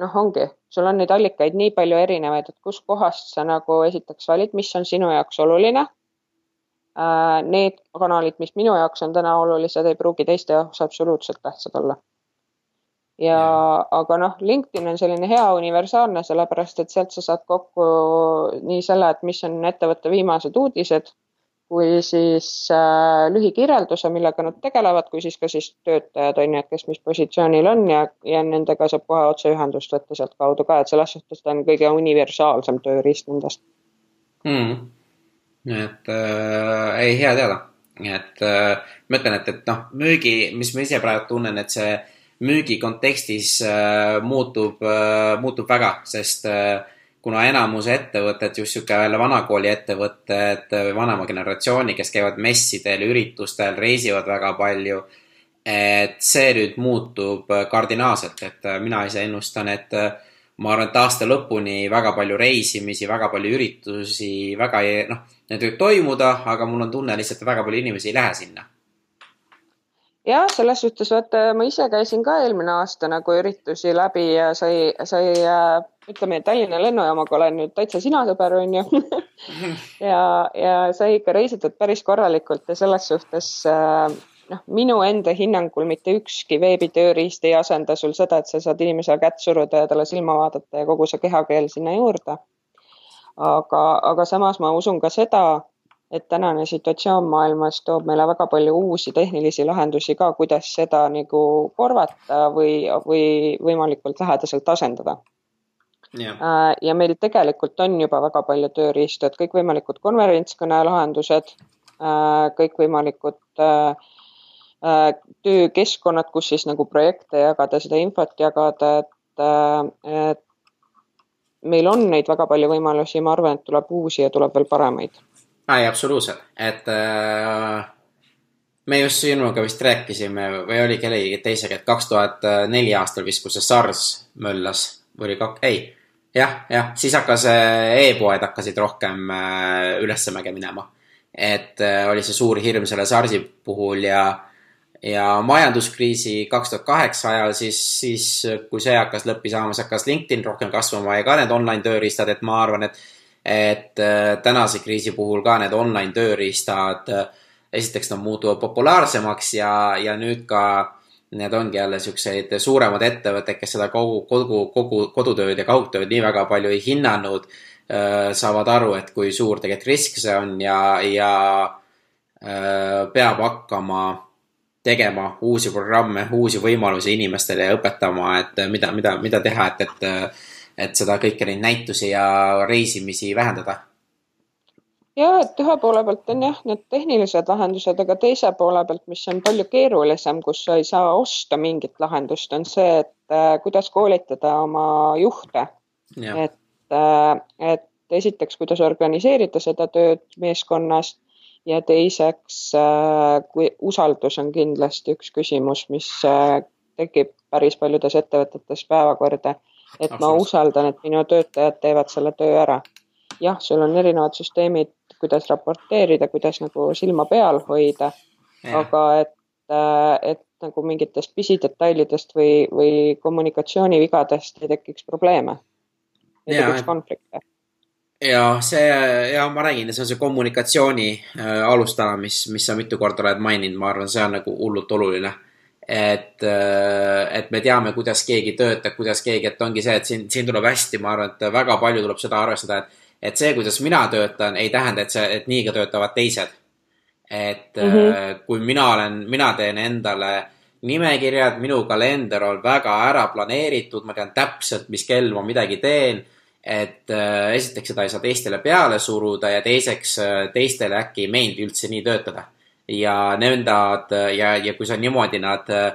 [SPEAKER 2] noh, ongi, sul on neid allikaid nii palju erinevaid, et kuskohast sa nagu esiteks valid, mis on sinu jaoks oluline. Äh, need kanalid, mis minu jaoks on täna olulised, ei pruugi teiste jaoks absoluutselt tähtsad olla. Ja aga noh, LinkedIn on selline hea universaalne, sellepärast et sealt sa saad kokku nii selle, et mis on ettevõtte viimased uudised, kui siis äh, lühikirjelduse, millega nad tegelevad, kui siis ka siis töötajad on ju, et kes mis positsioonil on ja, ja nendega saab kohe otseühendust võtta sealtkaudu ka, et selles suhtes ta on kõige universaalsem tööriist nendest.
[SPEAKER 1] Mm.. et äh, ei, hea teada, et äh, ma ütlen, et, et noh, müügi, mis ma ise praegu tunnen, et see müügi kontekstis äh, muutub, äh, muutub väga, sest äh, kuna enamus ettevõtted, just sihuke jälle vanakooli ettevõtted, vanema generatsiooni, kes käivad messidel, üritustel, reisivad väga palju. et see nüüd muutub kardinaalselt, et mina ise ennustan, et ma arvan, et aasta lõpuni väga palju reisimisi, väga palju üritusi, väga ei, noh, need võivad toimuda, aga mul on tunne lihtsalt, et väga palju inimesi ei lähe sinna
[SPEAKER 2] jah, selles suhtes vaata, ma ise käisin ka eelmine aasta nagu üritusi läbi ja sai, sai äh, ütleme, Tallinna lennujaamaga olen nüüd täitsa sina sõber, onju [LAUGHS] ja, ja sai ikka reisitud päris korralikult ja selles suhtes äh, noh, minu enda hinnangul mitte ükski veebitööriist ei asenda sul seda, et sa saad inimesele kätt suruda ja talle silma vaadata ja kogu see kehakeel sinna juurde. aga, aga samas ma usun ka seda, et tänane situatsioon maailmas toob meile väga palju uusi tehnilisi lahendusi ka, kuidas seda nagu korvata või, või võimalikult lähedaselt asendada yeah.. Äh, ja meil tegelikult on juba väga palju tööriistu, et kõikvõimalikud konverentskõne lahendused, äh, kõikvõimalikud töökeskkonnad, kus siis nagu projekte jagada, seda infot jagada, et, et meil on neid väga palju võimalusi, ma arvan, et tuleb uusi ja tuleb veel paremaid.
[SPEAKER 1] Ei, absoluutselt, et äh, me just sinuga vist rääkisime või oli kellegi teisega, et kaks tuhat neli aastal vist, kui see SARS möllas. Või oli kak-, ei, jah, jah, siis hakkas e-poed hakkasid rohkem äh, ülesmäge minema. et äh, oli see suur hirm selle SARS-i puhul ja ja majanduskriisi kaks tuhat kaheksa ajal, siis, siis kui see hakkas lõppi saama, siis hakkas LinkedIn rohkem kasvama ja ka need online tööriistad, et ma arvan, et et äh, tänase kriisi puhul ka need online tööriistad, äh, esiteks nad muutuvad populaarsemaks ja, ja nüüd ka need ongi jälle siukseid suuremad ettevõtted, kes seda kogu, kogu, kogu kodutööd ja kaugtööd nii väga palju ei hinnanud, äh, saavad aru, et kui suur tegelikult risk see on ja, ja peab hakkama tegema uusi programme, uusi võimalusi inimestele ja õpetama, et mida, mida, mida teha, et, et, et seda kõiki neid näitusi ja reisimisi vähendada.
[SPEAKER 2] ja, et ühe poole pealt on jah, need tehnilised lahendused, aga teise poole pealt, mis on palju keerulisem, kus sa ei saa osta mingit lahendust, on see, et äh, kuidas koolitada oma juhte. et, äh, et esiteks, kuidas organiseerida seda tööd meeskonnas ja teiseks, äh, kui usaldus on kindlasti üks küsimus, mis äh, tekib päris paljudes ettevõtetes päevakorda, et ma usaldan, et minu töötajad teevad selle töö ära. jah, sul on erinevad süsteemid, kuidas raporteerida, kuidas nagu silma peal hoida, aga et, äh, et nagu mingitest pisidetailidest või, või kommunikatsioonivigadest ei tekiks probleeme, ei tekiks konflikte
[SPEAKER 1] ja see ja ma räägin, see on see kommunikatsiooni äh, alustala, mis, mis sa mitu korda oled maininud, ma arvan, see on nagu hullult oluline. äh,, et me teame, kuidas keegi töötab, kuidas keegi, et ongi see, et siin, siin tuleb hästi, ma arvan, et väga palju tuleb seda arvestada, et, et see, kuidas mina töötan, ei tähenda, et see, et nii ka töötavad teised. et mm -hmm. äh, kui mina olen, mina teen endale nimekirjad, minu kalender on väga ära planeeritud, ma tean täpselt, mis kell ma midagi teen et äh, esiteks seda ei saa teistele peale suruda ja teiseks äh, teistele äkki ei meeldi üldse nii töötada. Ja nendad ja, ja kui sa niimoodi nad äh,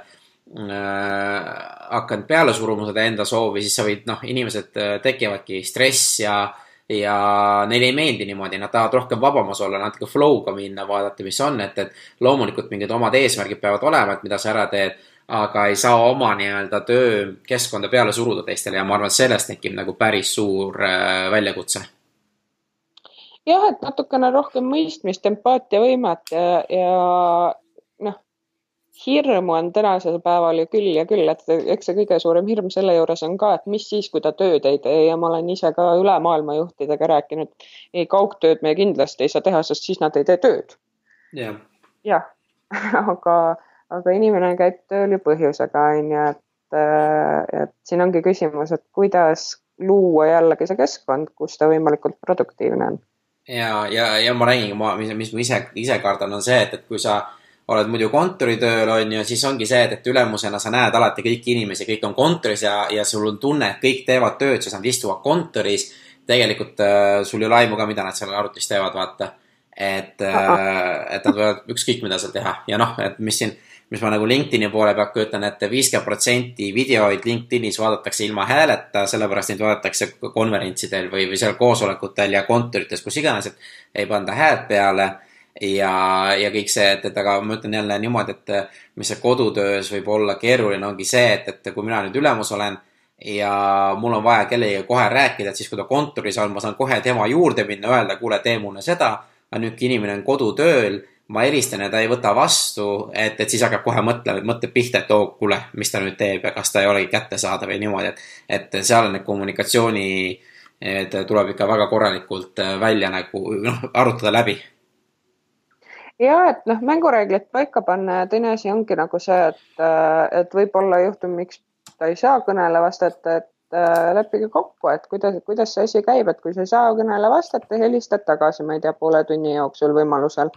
[SPEAKER 1] hakkad peale suruma seda enda soovi, siis sa võid, noh, inimesed äh, tekivadki stress ja ja neile ei meeldi niimoodi, nad tahavad rohkem vabamas olla, natuke flow'ga minna, vaadata, mis on, et, et loomulikult mingid omad eesmärgid peavad olema, et mida sa ära teed aga ei saa oma nii-öelda töökeskkonda peale suruda teistele ja ma arvan, sellest tekib nagu päris suur äh, väljakutse.
[SPEAKER 2] Jah, et natukene rohkem mõistmist, empaatiavõimet ja, ja noh, hirmu on tänasel päeval ju küll ja küll, et eks see kõige suurem hirm selle juures on ka, et mis siis, kui ta tööd ei tee ja ma olen ise ka üle maailma juhtidega rääkinud. ei, kaugtööd me kindlasti ei saa teha, sest siis nad ei tee tööd.
[SPEAKER 1] jah
[SPEAKER 2] ja. [LAUGHS] aga aga inimene käib tööl ju põhjusega, on ju, et, äh, et siin ongi küsimus, et kuidas luua jällegi see keskkond, kus ta võimalikult produktiivne on.
[SPEAKER 1] Ja, ja, ja ma räägin, ma, mis, mis ma ise, ise kardan, on see, et, et kui sa oled muidu kontoritööl, on ju, siis ongi see, et, et ülemusena sa näed alati kõiki inimesi, kõik on kontoris ja, ja sul on tunne, et kõik teevad tööd, siis nad istuvad kontoris. tegelikult äh, sul ei ole aimu ka, mida nad seal arvutis teevad, vaata. et äh,, et nad võivad ükskõik mida seal teha ja noh, et mis siin mis ma nagu LinkedIni poole pealt kujutan ette, viiskümmend protsenti videoid LinkedInis vaadatakse ilma hääleta, sellepärast neid vaadatakse konverentsidel või, või seal koosolekutel ja kontorites, kus iganes, et ei panda häält peale. ja, ja kõik see, et, et aga ma ütlen jälle niimoodi, et mis see kodutöös võib olla keeruline, ongi see, et, et kui mina nüüd ülemus olen ja mul on vaja kellegagi kohe rääkida, et siis kui ta kontoris on, ma saan kohe tema juurde minna, öelda, kuule, tee mulle seda. aga nüüd, kui inimene on kodutööl ma helistan ja ta ei võta vastu, et, et siis hakkab kohe mõtlema, mõtleb pihta, et oo oh,, kuule, mis ta nüüd teeb ja kas ta ei olegi kättesaadav ja niimoodi, et, et seal need kommunikatsiooni, et tuleb ikka väga korralikult välja nagu noh, arutada läbi.
[SPEAKER 2] ja et noh, mängureeglid paika panna ja teine asi ongi nagu see, et, et võib-olla juhtub, miks ta ei saa kõnele vastata, et äh, leppige kokku, et kuidas, kuidas see asi käib, et kui sa ei saa kõnele vastata, helistad tagasi, ma ei tea, poole tunni jooksul võimalusel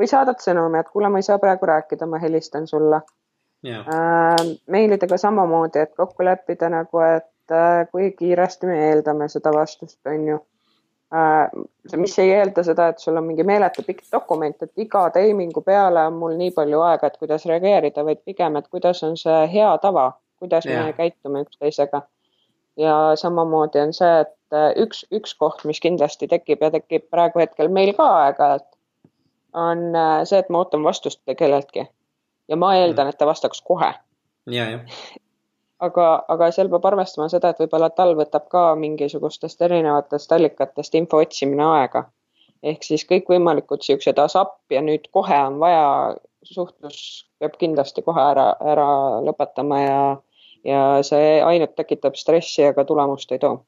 [SPEAKER 2] või saadad sõnumi, et kuule, ma ei saa praegu rääkida, ma helistan sulle
[SPEAKER 1] yeah.. Äh,
[SPEAKER 2] meilidega samamoodi, et kokku leppida nagu, et äh, kui kiiresti me eeldame seda vastust, on ju. mis ei eelda seda, et sul on mingi meeletu pikk dokument, et iga teimingu peale on mul nii palju aega, et kuidas reageerida, vaid pigem, et kuidas on see hea tava, kuidas yeah. me käitume üksteisega. ja samamoodi on see, et äh, üks, üks koht, mis kindlasti tekib ja tekib praegu hetkel meil ka aeg-ajalt, on äh, see, et ma ootan vastust kelleltki ja ma eeldan, mm. et ta vastaks kohe. [LAUGHS] aga, aga seal peab arvestama seda, et võib-olla tal võtab ka mingisugustest erinevatest allikatest info otsimine aega. ehk siis kõikvõimalikud siuksed asap ja nüüd kohe on vaja, suhtlus peab kindlasti kohe ära, ära lõpetama ja, ja see ainult tekitab stressi, aga tulemust ei too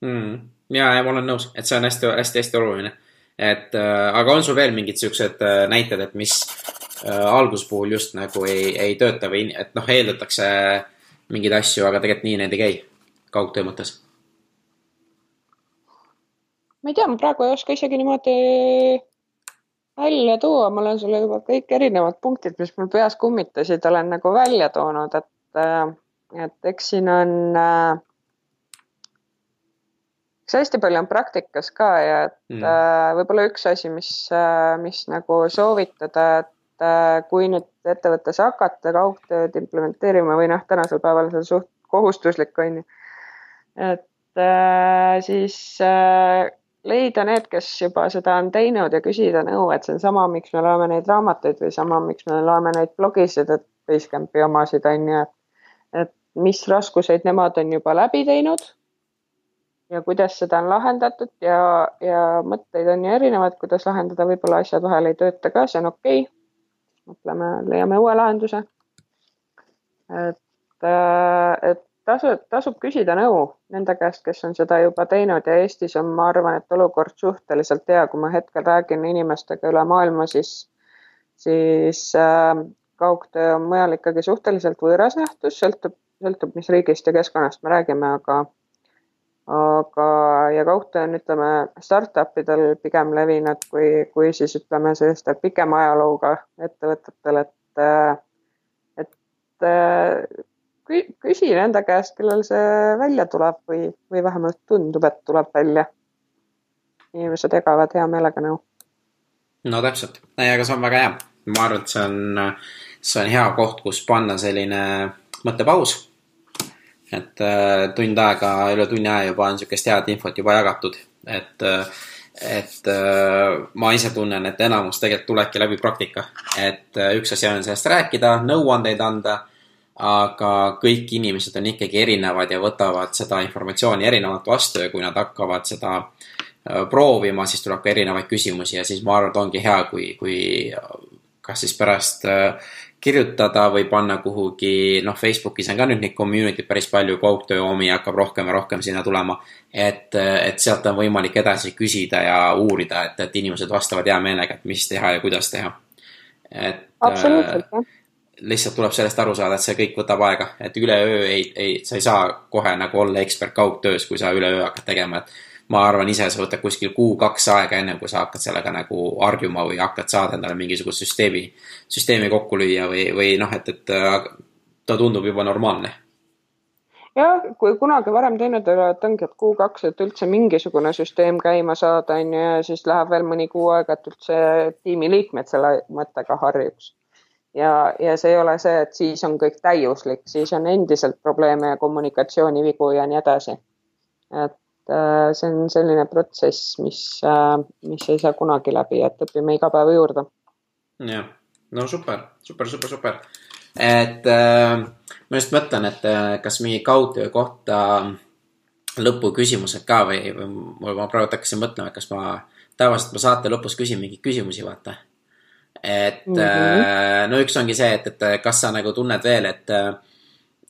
[SPEAKER 1] mm.. ja, ja ma olen nõus, et see on hästi-hästi-hästi oluline. Et äh, aga on sul veel mingid siuksed äh, näited, et mis äh, alguspuhul just nagu ei, ei tööta või et noh, eeldatakse mingeid asju, aga tegelikult nii need ei käi kaugtöö mõttes?
[SPEAKER 2] ma ei tea, ma praegu ei oska isegi niimoodi välja tuua, ma olen sulle juba kõik erinevad punktid, mis mul peas kummitasid, olen nagu välja toonud, et, et eks siin on äh, eks hästi palju on praktikas ka ja et mm. äh, võib-olla üks asi, mis, äh, mis nagu soovitada, et Äh, kui nüüd ettevõttes hakata kaugtööd implementeerima või noh, tänasel päeval see on suht kohustuslik, on ju. et äh, siis äh, leida need, kes juba seda on teinud ja küsida nõu, et see on sama, miks me loeme neid raamatuid või sama, miks me loeme neid blogisid, et Basecampi omasid on ju, et, et mis raskuseid nemad on juba läbi teinud ja kuidas seda on lahendatud ja, ja mõtteid on ju erinevaid, kuidas lahendada, võib-olla asjad vahel ei tööta ka, see on okei okay mõtleme, leiame uue lahenduse. et, äh, et tasub, tasub küsida nõu nende käest, kes on seda juba teinud ja Eestis on, ma arvan, et olukord suhteliselt hea, kui ma hetkel räägin inimestega üle maailma, siis, siis äh, kaugtöö on mujal ikkagi suhteliselt võõras nähtus, sõltub, sõltub, mis riigist ja keskkonnast me räägime, aga aga, ja kaugtöö on, ütleme, startup idel pigem levinud kui, kui siis ütleme, sellistel pikema ajalooga ettevõtetel, et, et küsi nende käest, kellel see välja tuleb või, või vähemalt tundub, et tuleb välja. inimesed jagavad hea meelega nõu.
[SPEAKER 1] no täpselt, aga see on väga hea. ma arvan, et see on, see on hea koht, kus panna selline mõttepaus et äh, tund aega, üle tunni aja juba on niisugust head infot juba jagatud, et äh, et äh, ma ise tunnen, et enamus tegelikult tulebki läbi praktika, et üks asi on sellest rääkida, nõuandeid anda, aga kõik inimesed on ikkagi erinevad ja võtavad seda informatsiooni erinevalt vastu ja kui nad hakkavad seda proovima, siis tuleb ka erinevaid küsimusi ja siis ma arvan, et ongi hea, kui, kui kas siis pärast kirjutada või panna kuhugi, noh, Facebookis on ka nüüd neid community'd päris palju, kaugtöö omi hakkab rohkem ja rohkem sinna tulema. et, et sealt on võimalik edasi küsida ja uurida, et, et inimesed vastavad hea meelega, et mis teha ja kuidas teha. et
[SPEAKER 2] äh,
[SPEAKER 1] lihtsalt tuleb sellest aru saada, et see kõik võtab aega, et üleöö ei, ei, sa ei saa kohe nagu olla ekspert kaugtöös, kui sa üleöö hakkad tegema, et ma arvan ise, see võtab kuskil kuu-kaks aega, ennem kui sa hakkad sellega nagu harjuma või hakkad saada endale mingisugust süsteemi, süsteemi kokku lüüa või, või noh, et, et ta tundub juba normaalne.
[SPEAKER 2] jah, kui kunagi varem teinud ei ole, et ongi, et kuu-kaks, et üldse mingisugune süsteem käima saada, on ju, ja siis läheb veel mõni kuu aega, et üldse tiimiliikmed selle mõttega harjuks ja, ja see ei ole see, et siis on kõik täiuslik, siis on endiselt probleeme ja kommunikatsioonivigu ja nii edasi. et Äh, see on selline protsess, mis, äh, mis ei saa kunagi läbi, et õpime iga päev juurde.
[SPEAKER 1] jah, no super, super, super, super. et äh, ma just mõtlen, et äh, kas mingi kaugtöö kohta lõpuküsimused ka või, või ma praegu hakkasin mõtlema, et kas ma tavaliselt ma saate lõpus küsin mingeid küsimusi, vaata. et mm -hmm. no üks ongi see, et, et kas sa nagu tunned veel, et Äh,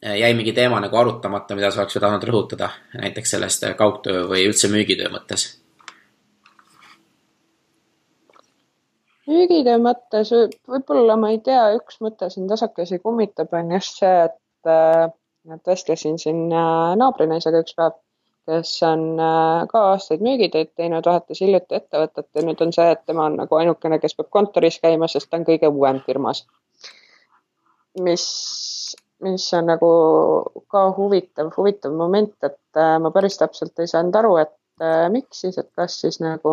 [SPEAKER 1] jäi mingi teema nagu arutamata, mida sa oleks tahtnud rõhutada, näiteks sellest äh, kaugtöö või üldse müügitöö mõttes?
[SPEAKER 2] müügitöö mõttes võib-olla ma ei tea, üks mõte siin tasakesi kummitab, on just see, et, äh, vestlesin siin naabrinaisega üks päev, kes on ka aastaid müügitööd teinud, vahetas hiljuti ettevõtet ja nüüd on see, et tema on nagu ainukene, kes peab kontoris käima, sest ta on kõige uuem firmas. mis mis on nagu ka huvitav, huvitav moment, et äh, ma päris täpselt ei saanud aru, et äh, miks siis, et kas siis nagu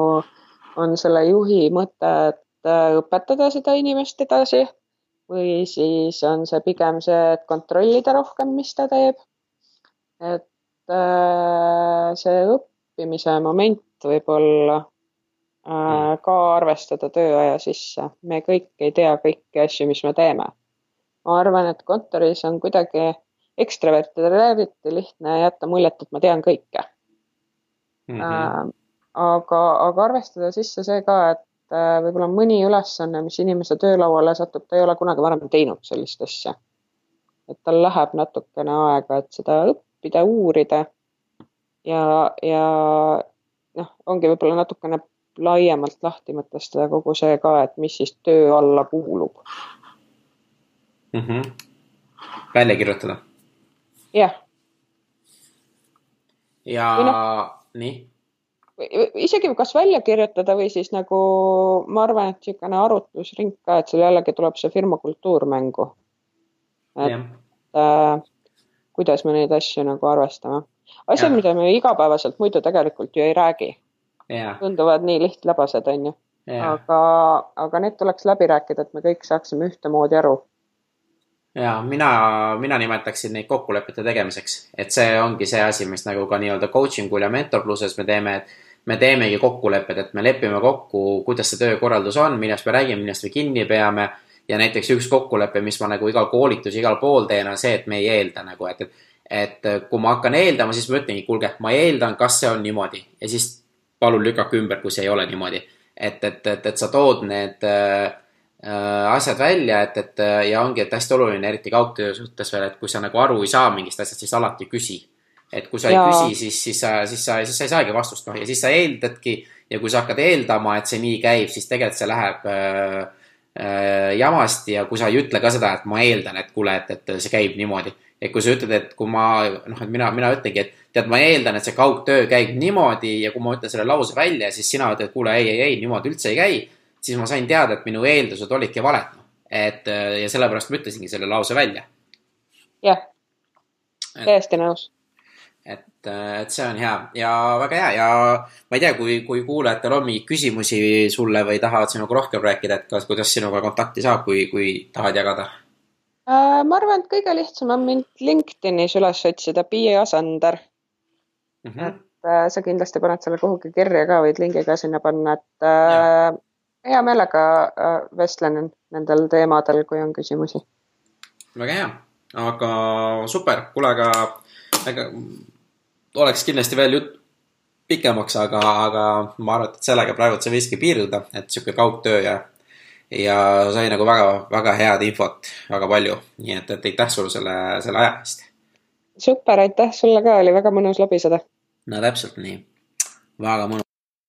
[SPEAKER 2] on selle juhi mõte, et äh, õpetada seda inimest edasi või siis on see pigem see, et kontrollida rohkem, mis ta teeb. et see õppimise moment võib-olla ka arvestada tööaja sisse. me kõik ei tea kõiki asju, mis me teeme. Ma arvan, et kontoris on kuidagi ekstravertidel eriti lihtne jätta muljet, et ma tean kõike mm. -hmm. aga, aga arvestada sisse see ka, et äh, võib-olla mõni ülesanne, mis inimese töölauale satub, ta ei ole kunagi varem teinud sellist asja. et tal läheb natukene aega, et seda õppida, uurida ja, ja noh, ongi võib-olla natukene laiemalt lahti mõtestada kogu see ka, et mis siis töö alla kuulub
[SPEAKER 1] mm. -hmm. välja kirjutada
[SPEAKER 2] jah.
[SPEAKER 1] ja no, nii?
[SPEAKER 2] isegi kas välja kirjutada või siis nagu ma arvan, et niisugune arutlusring ka, et seal jällegi tuleb see firma kultuur mängu. et äh, kuidas me neid asju nagu arvestame. asjad, mida me igapäevaselt muidu tegelikult ju ei räägi. tunduvad nii lihtlabased, onju. aga, aga need tuleks läbi rääkida, et me kõik saaksime ühtemoodi aru
[SPEAKER 1] ja mina, mina nimetaksin neid kokkulepete tegemiseks, et see ongi see asi, mis nagu ka nii-öelda coaching ul ja mentorluses me teeme, et me teemegi kokkulepped, et me lepime kokku, kuidas see töökorraldus on, millest me räägime, millest me kinni peame. ja näiteks üks kokkulepe, mis ma nagu igal koolitus, igal pool teen, on see, et me ei eelda nagu, et, et, et kui ma hakkan eeldama, siis ma ütlengi, kuulge, ma eeldan, kas see on niimoodi ja siis palun lükake ümber, kui see ei ole niimoodi. et, et, et, et sa tood need Äh, asjad välja, et, et äh, ja ongi, et hästi oluline, eriti kaugtöö suhtes veel, et kui sa nagu aru ei saa mingist asjast, siis alati küsi. et kui sa ei ja. küsi, siis, siis sa, siis sa, siis sa ei saagi vastust, noh, ja siis sa eeldadki ja kui sa hakkad eeldama, et see nii käib, siis tegelikult see läheb äh, äh, jamasti ja kui sa ei ütle ka seda, et ma eeldan, et kuule, et, et see käib niimoodi. et kui sa ütled, et kui ma, noh, et mina, mina ütlengi, et tead, ma eeldan, et see kaugtöö käib niimoodi ja kui ma ütlen selle lause välja, siis sina ütled, kuule, ei, ei, ei, niimoodi üldse ei käi siis ma sain teada, et minu eeldused olidki valed. Noh. et äh, ja sellepärast ma ütlesingi selle lause välja.
[SPEAKER 2] jah, täiesti nõus.
[SPEAKER 1] et, äh, et see on hea ja väga hea ja ma ei tea, kui, kui kuulajatel on mingeid küsimusi sulle või tahavad sinuga rohkem rääkida, et kas, kuidas sinuga kontakti saab, kui, kui tahad jagada
[SPEAKER 2] äh,? ma arvan, et kõige lihtsam on mind LinkedInis üles otsida, Piia Asander mm. -hmm. et sa kindlasti paned selle kuhugi kirja ka, võid lingi ka sinna panna, et äh, hea meelega äh, vestlen nendel teemadel, kui on küsimusi.
[SPEAKER 1] väga hea, aga super, kuule, aga, aga oleks kindlasti veel jutt pikemaks, aga, aga ma arvan, et sellega praegu see võikski piirduda, et sihuke kaugtöö ja, ja sai nagu väga, väga head infot, väga palju, nii et, et aitäh sulle selle, selle aja eest.
[SPEAKER 2] super, aitäh sulle ka, oli väga mõnus lobiseda.
[SPEAKER 1] no täpselt nii, väga mõnus.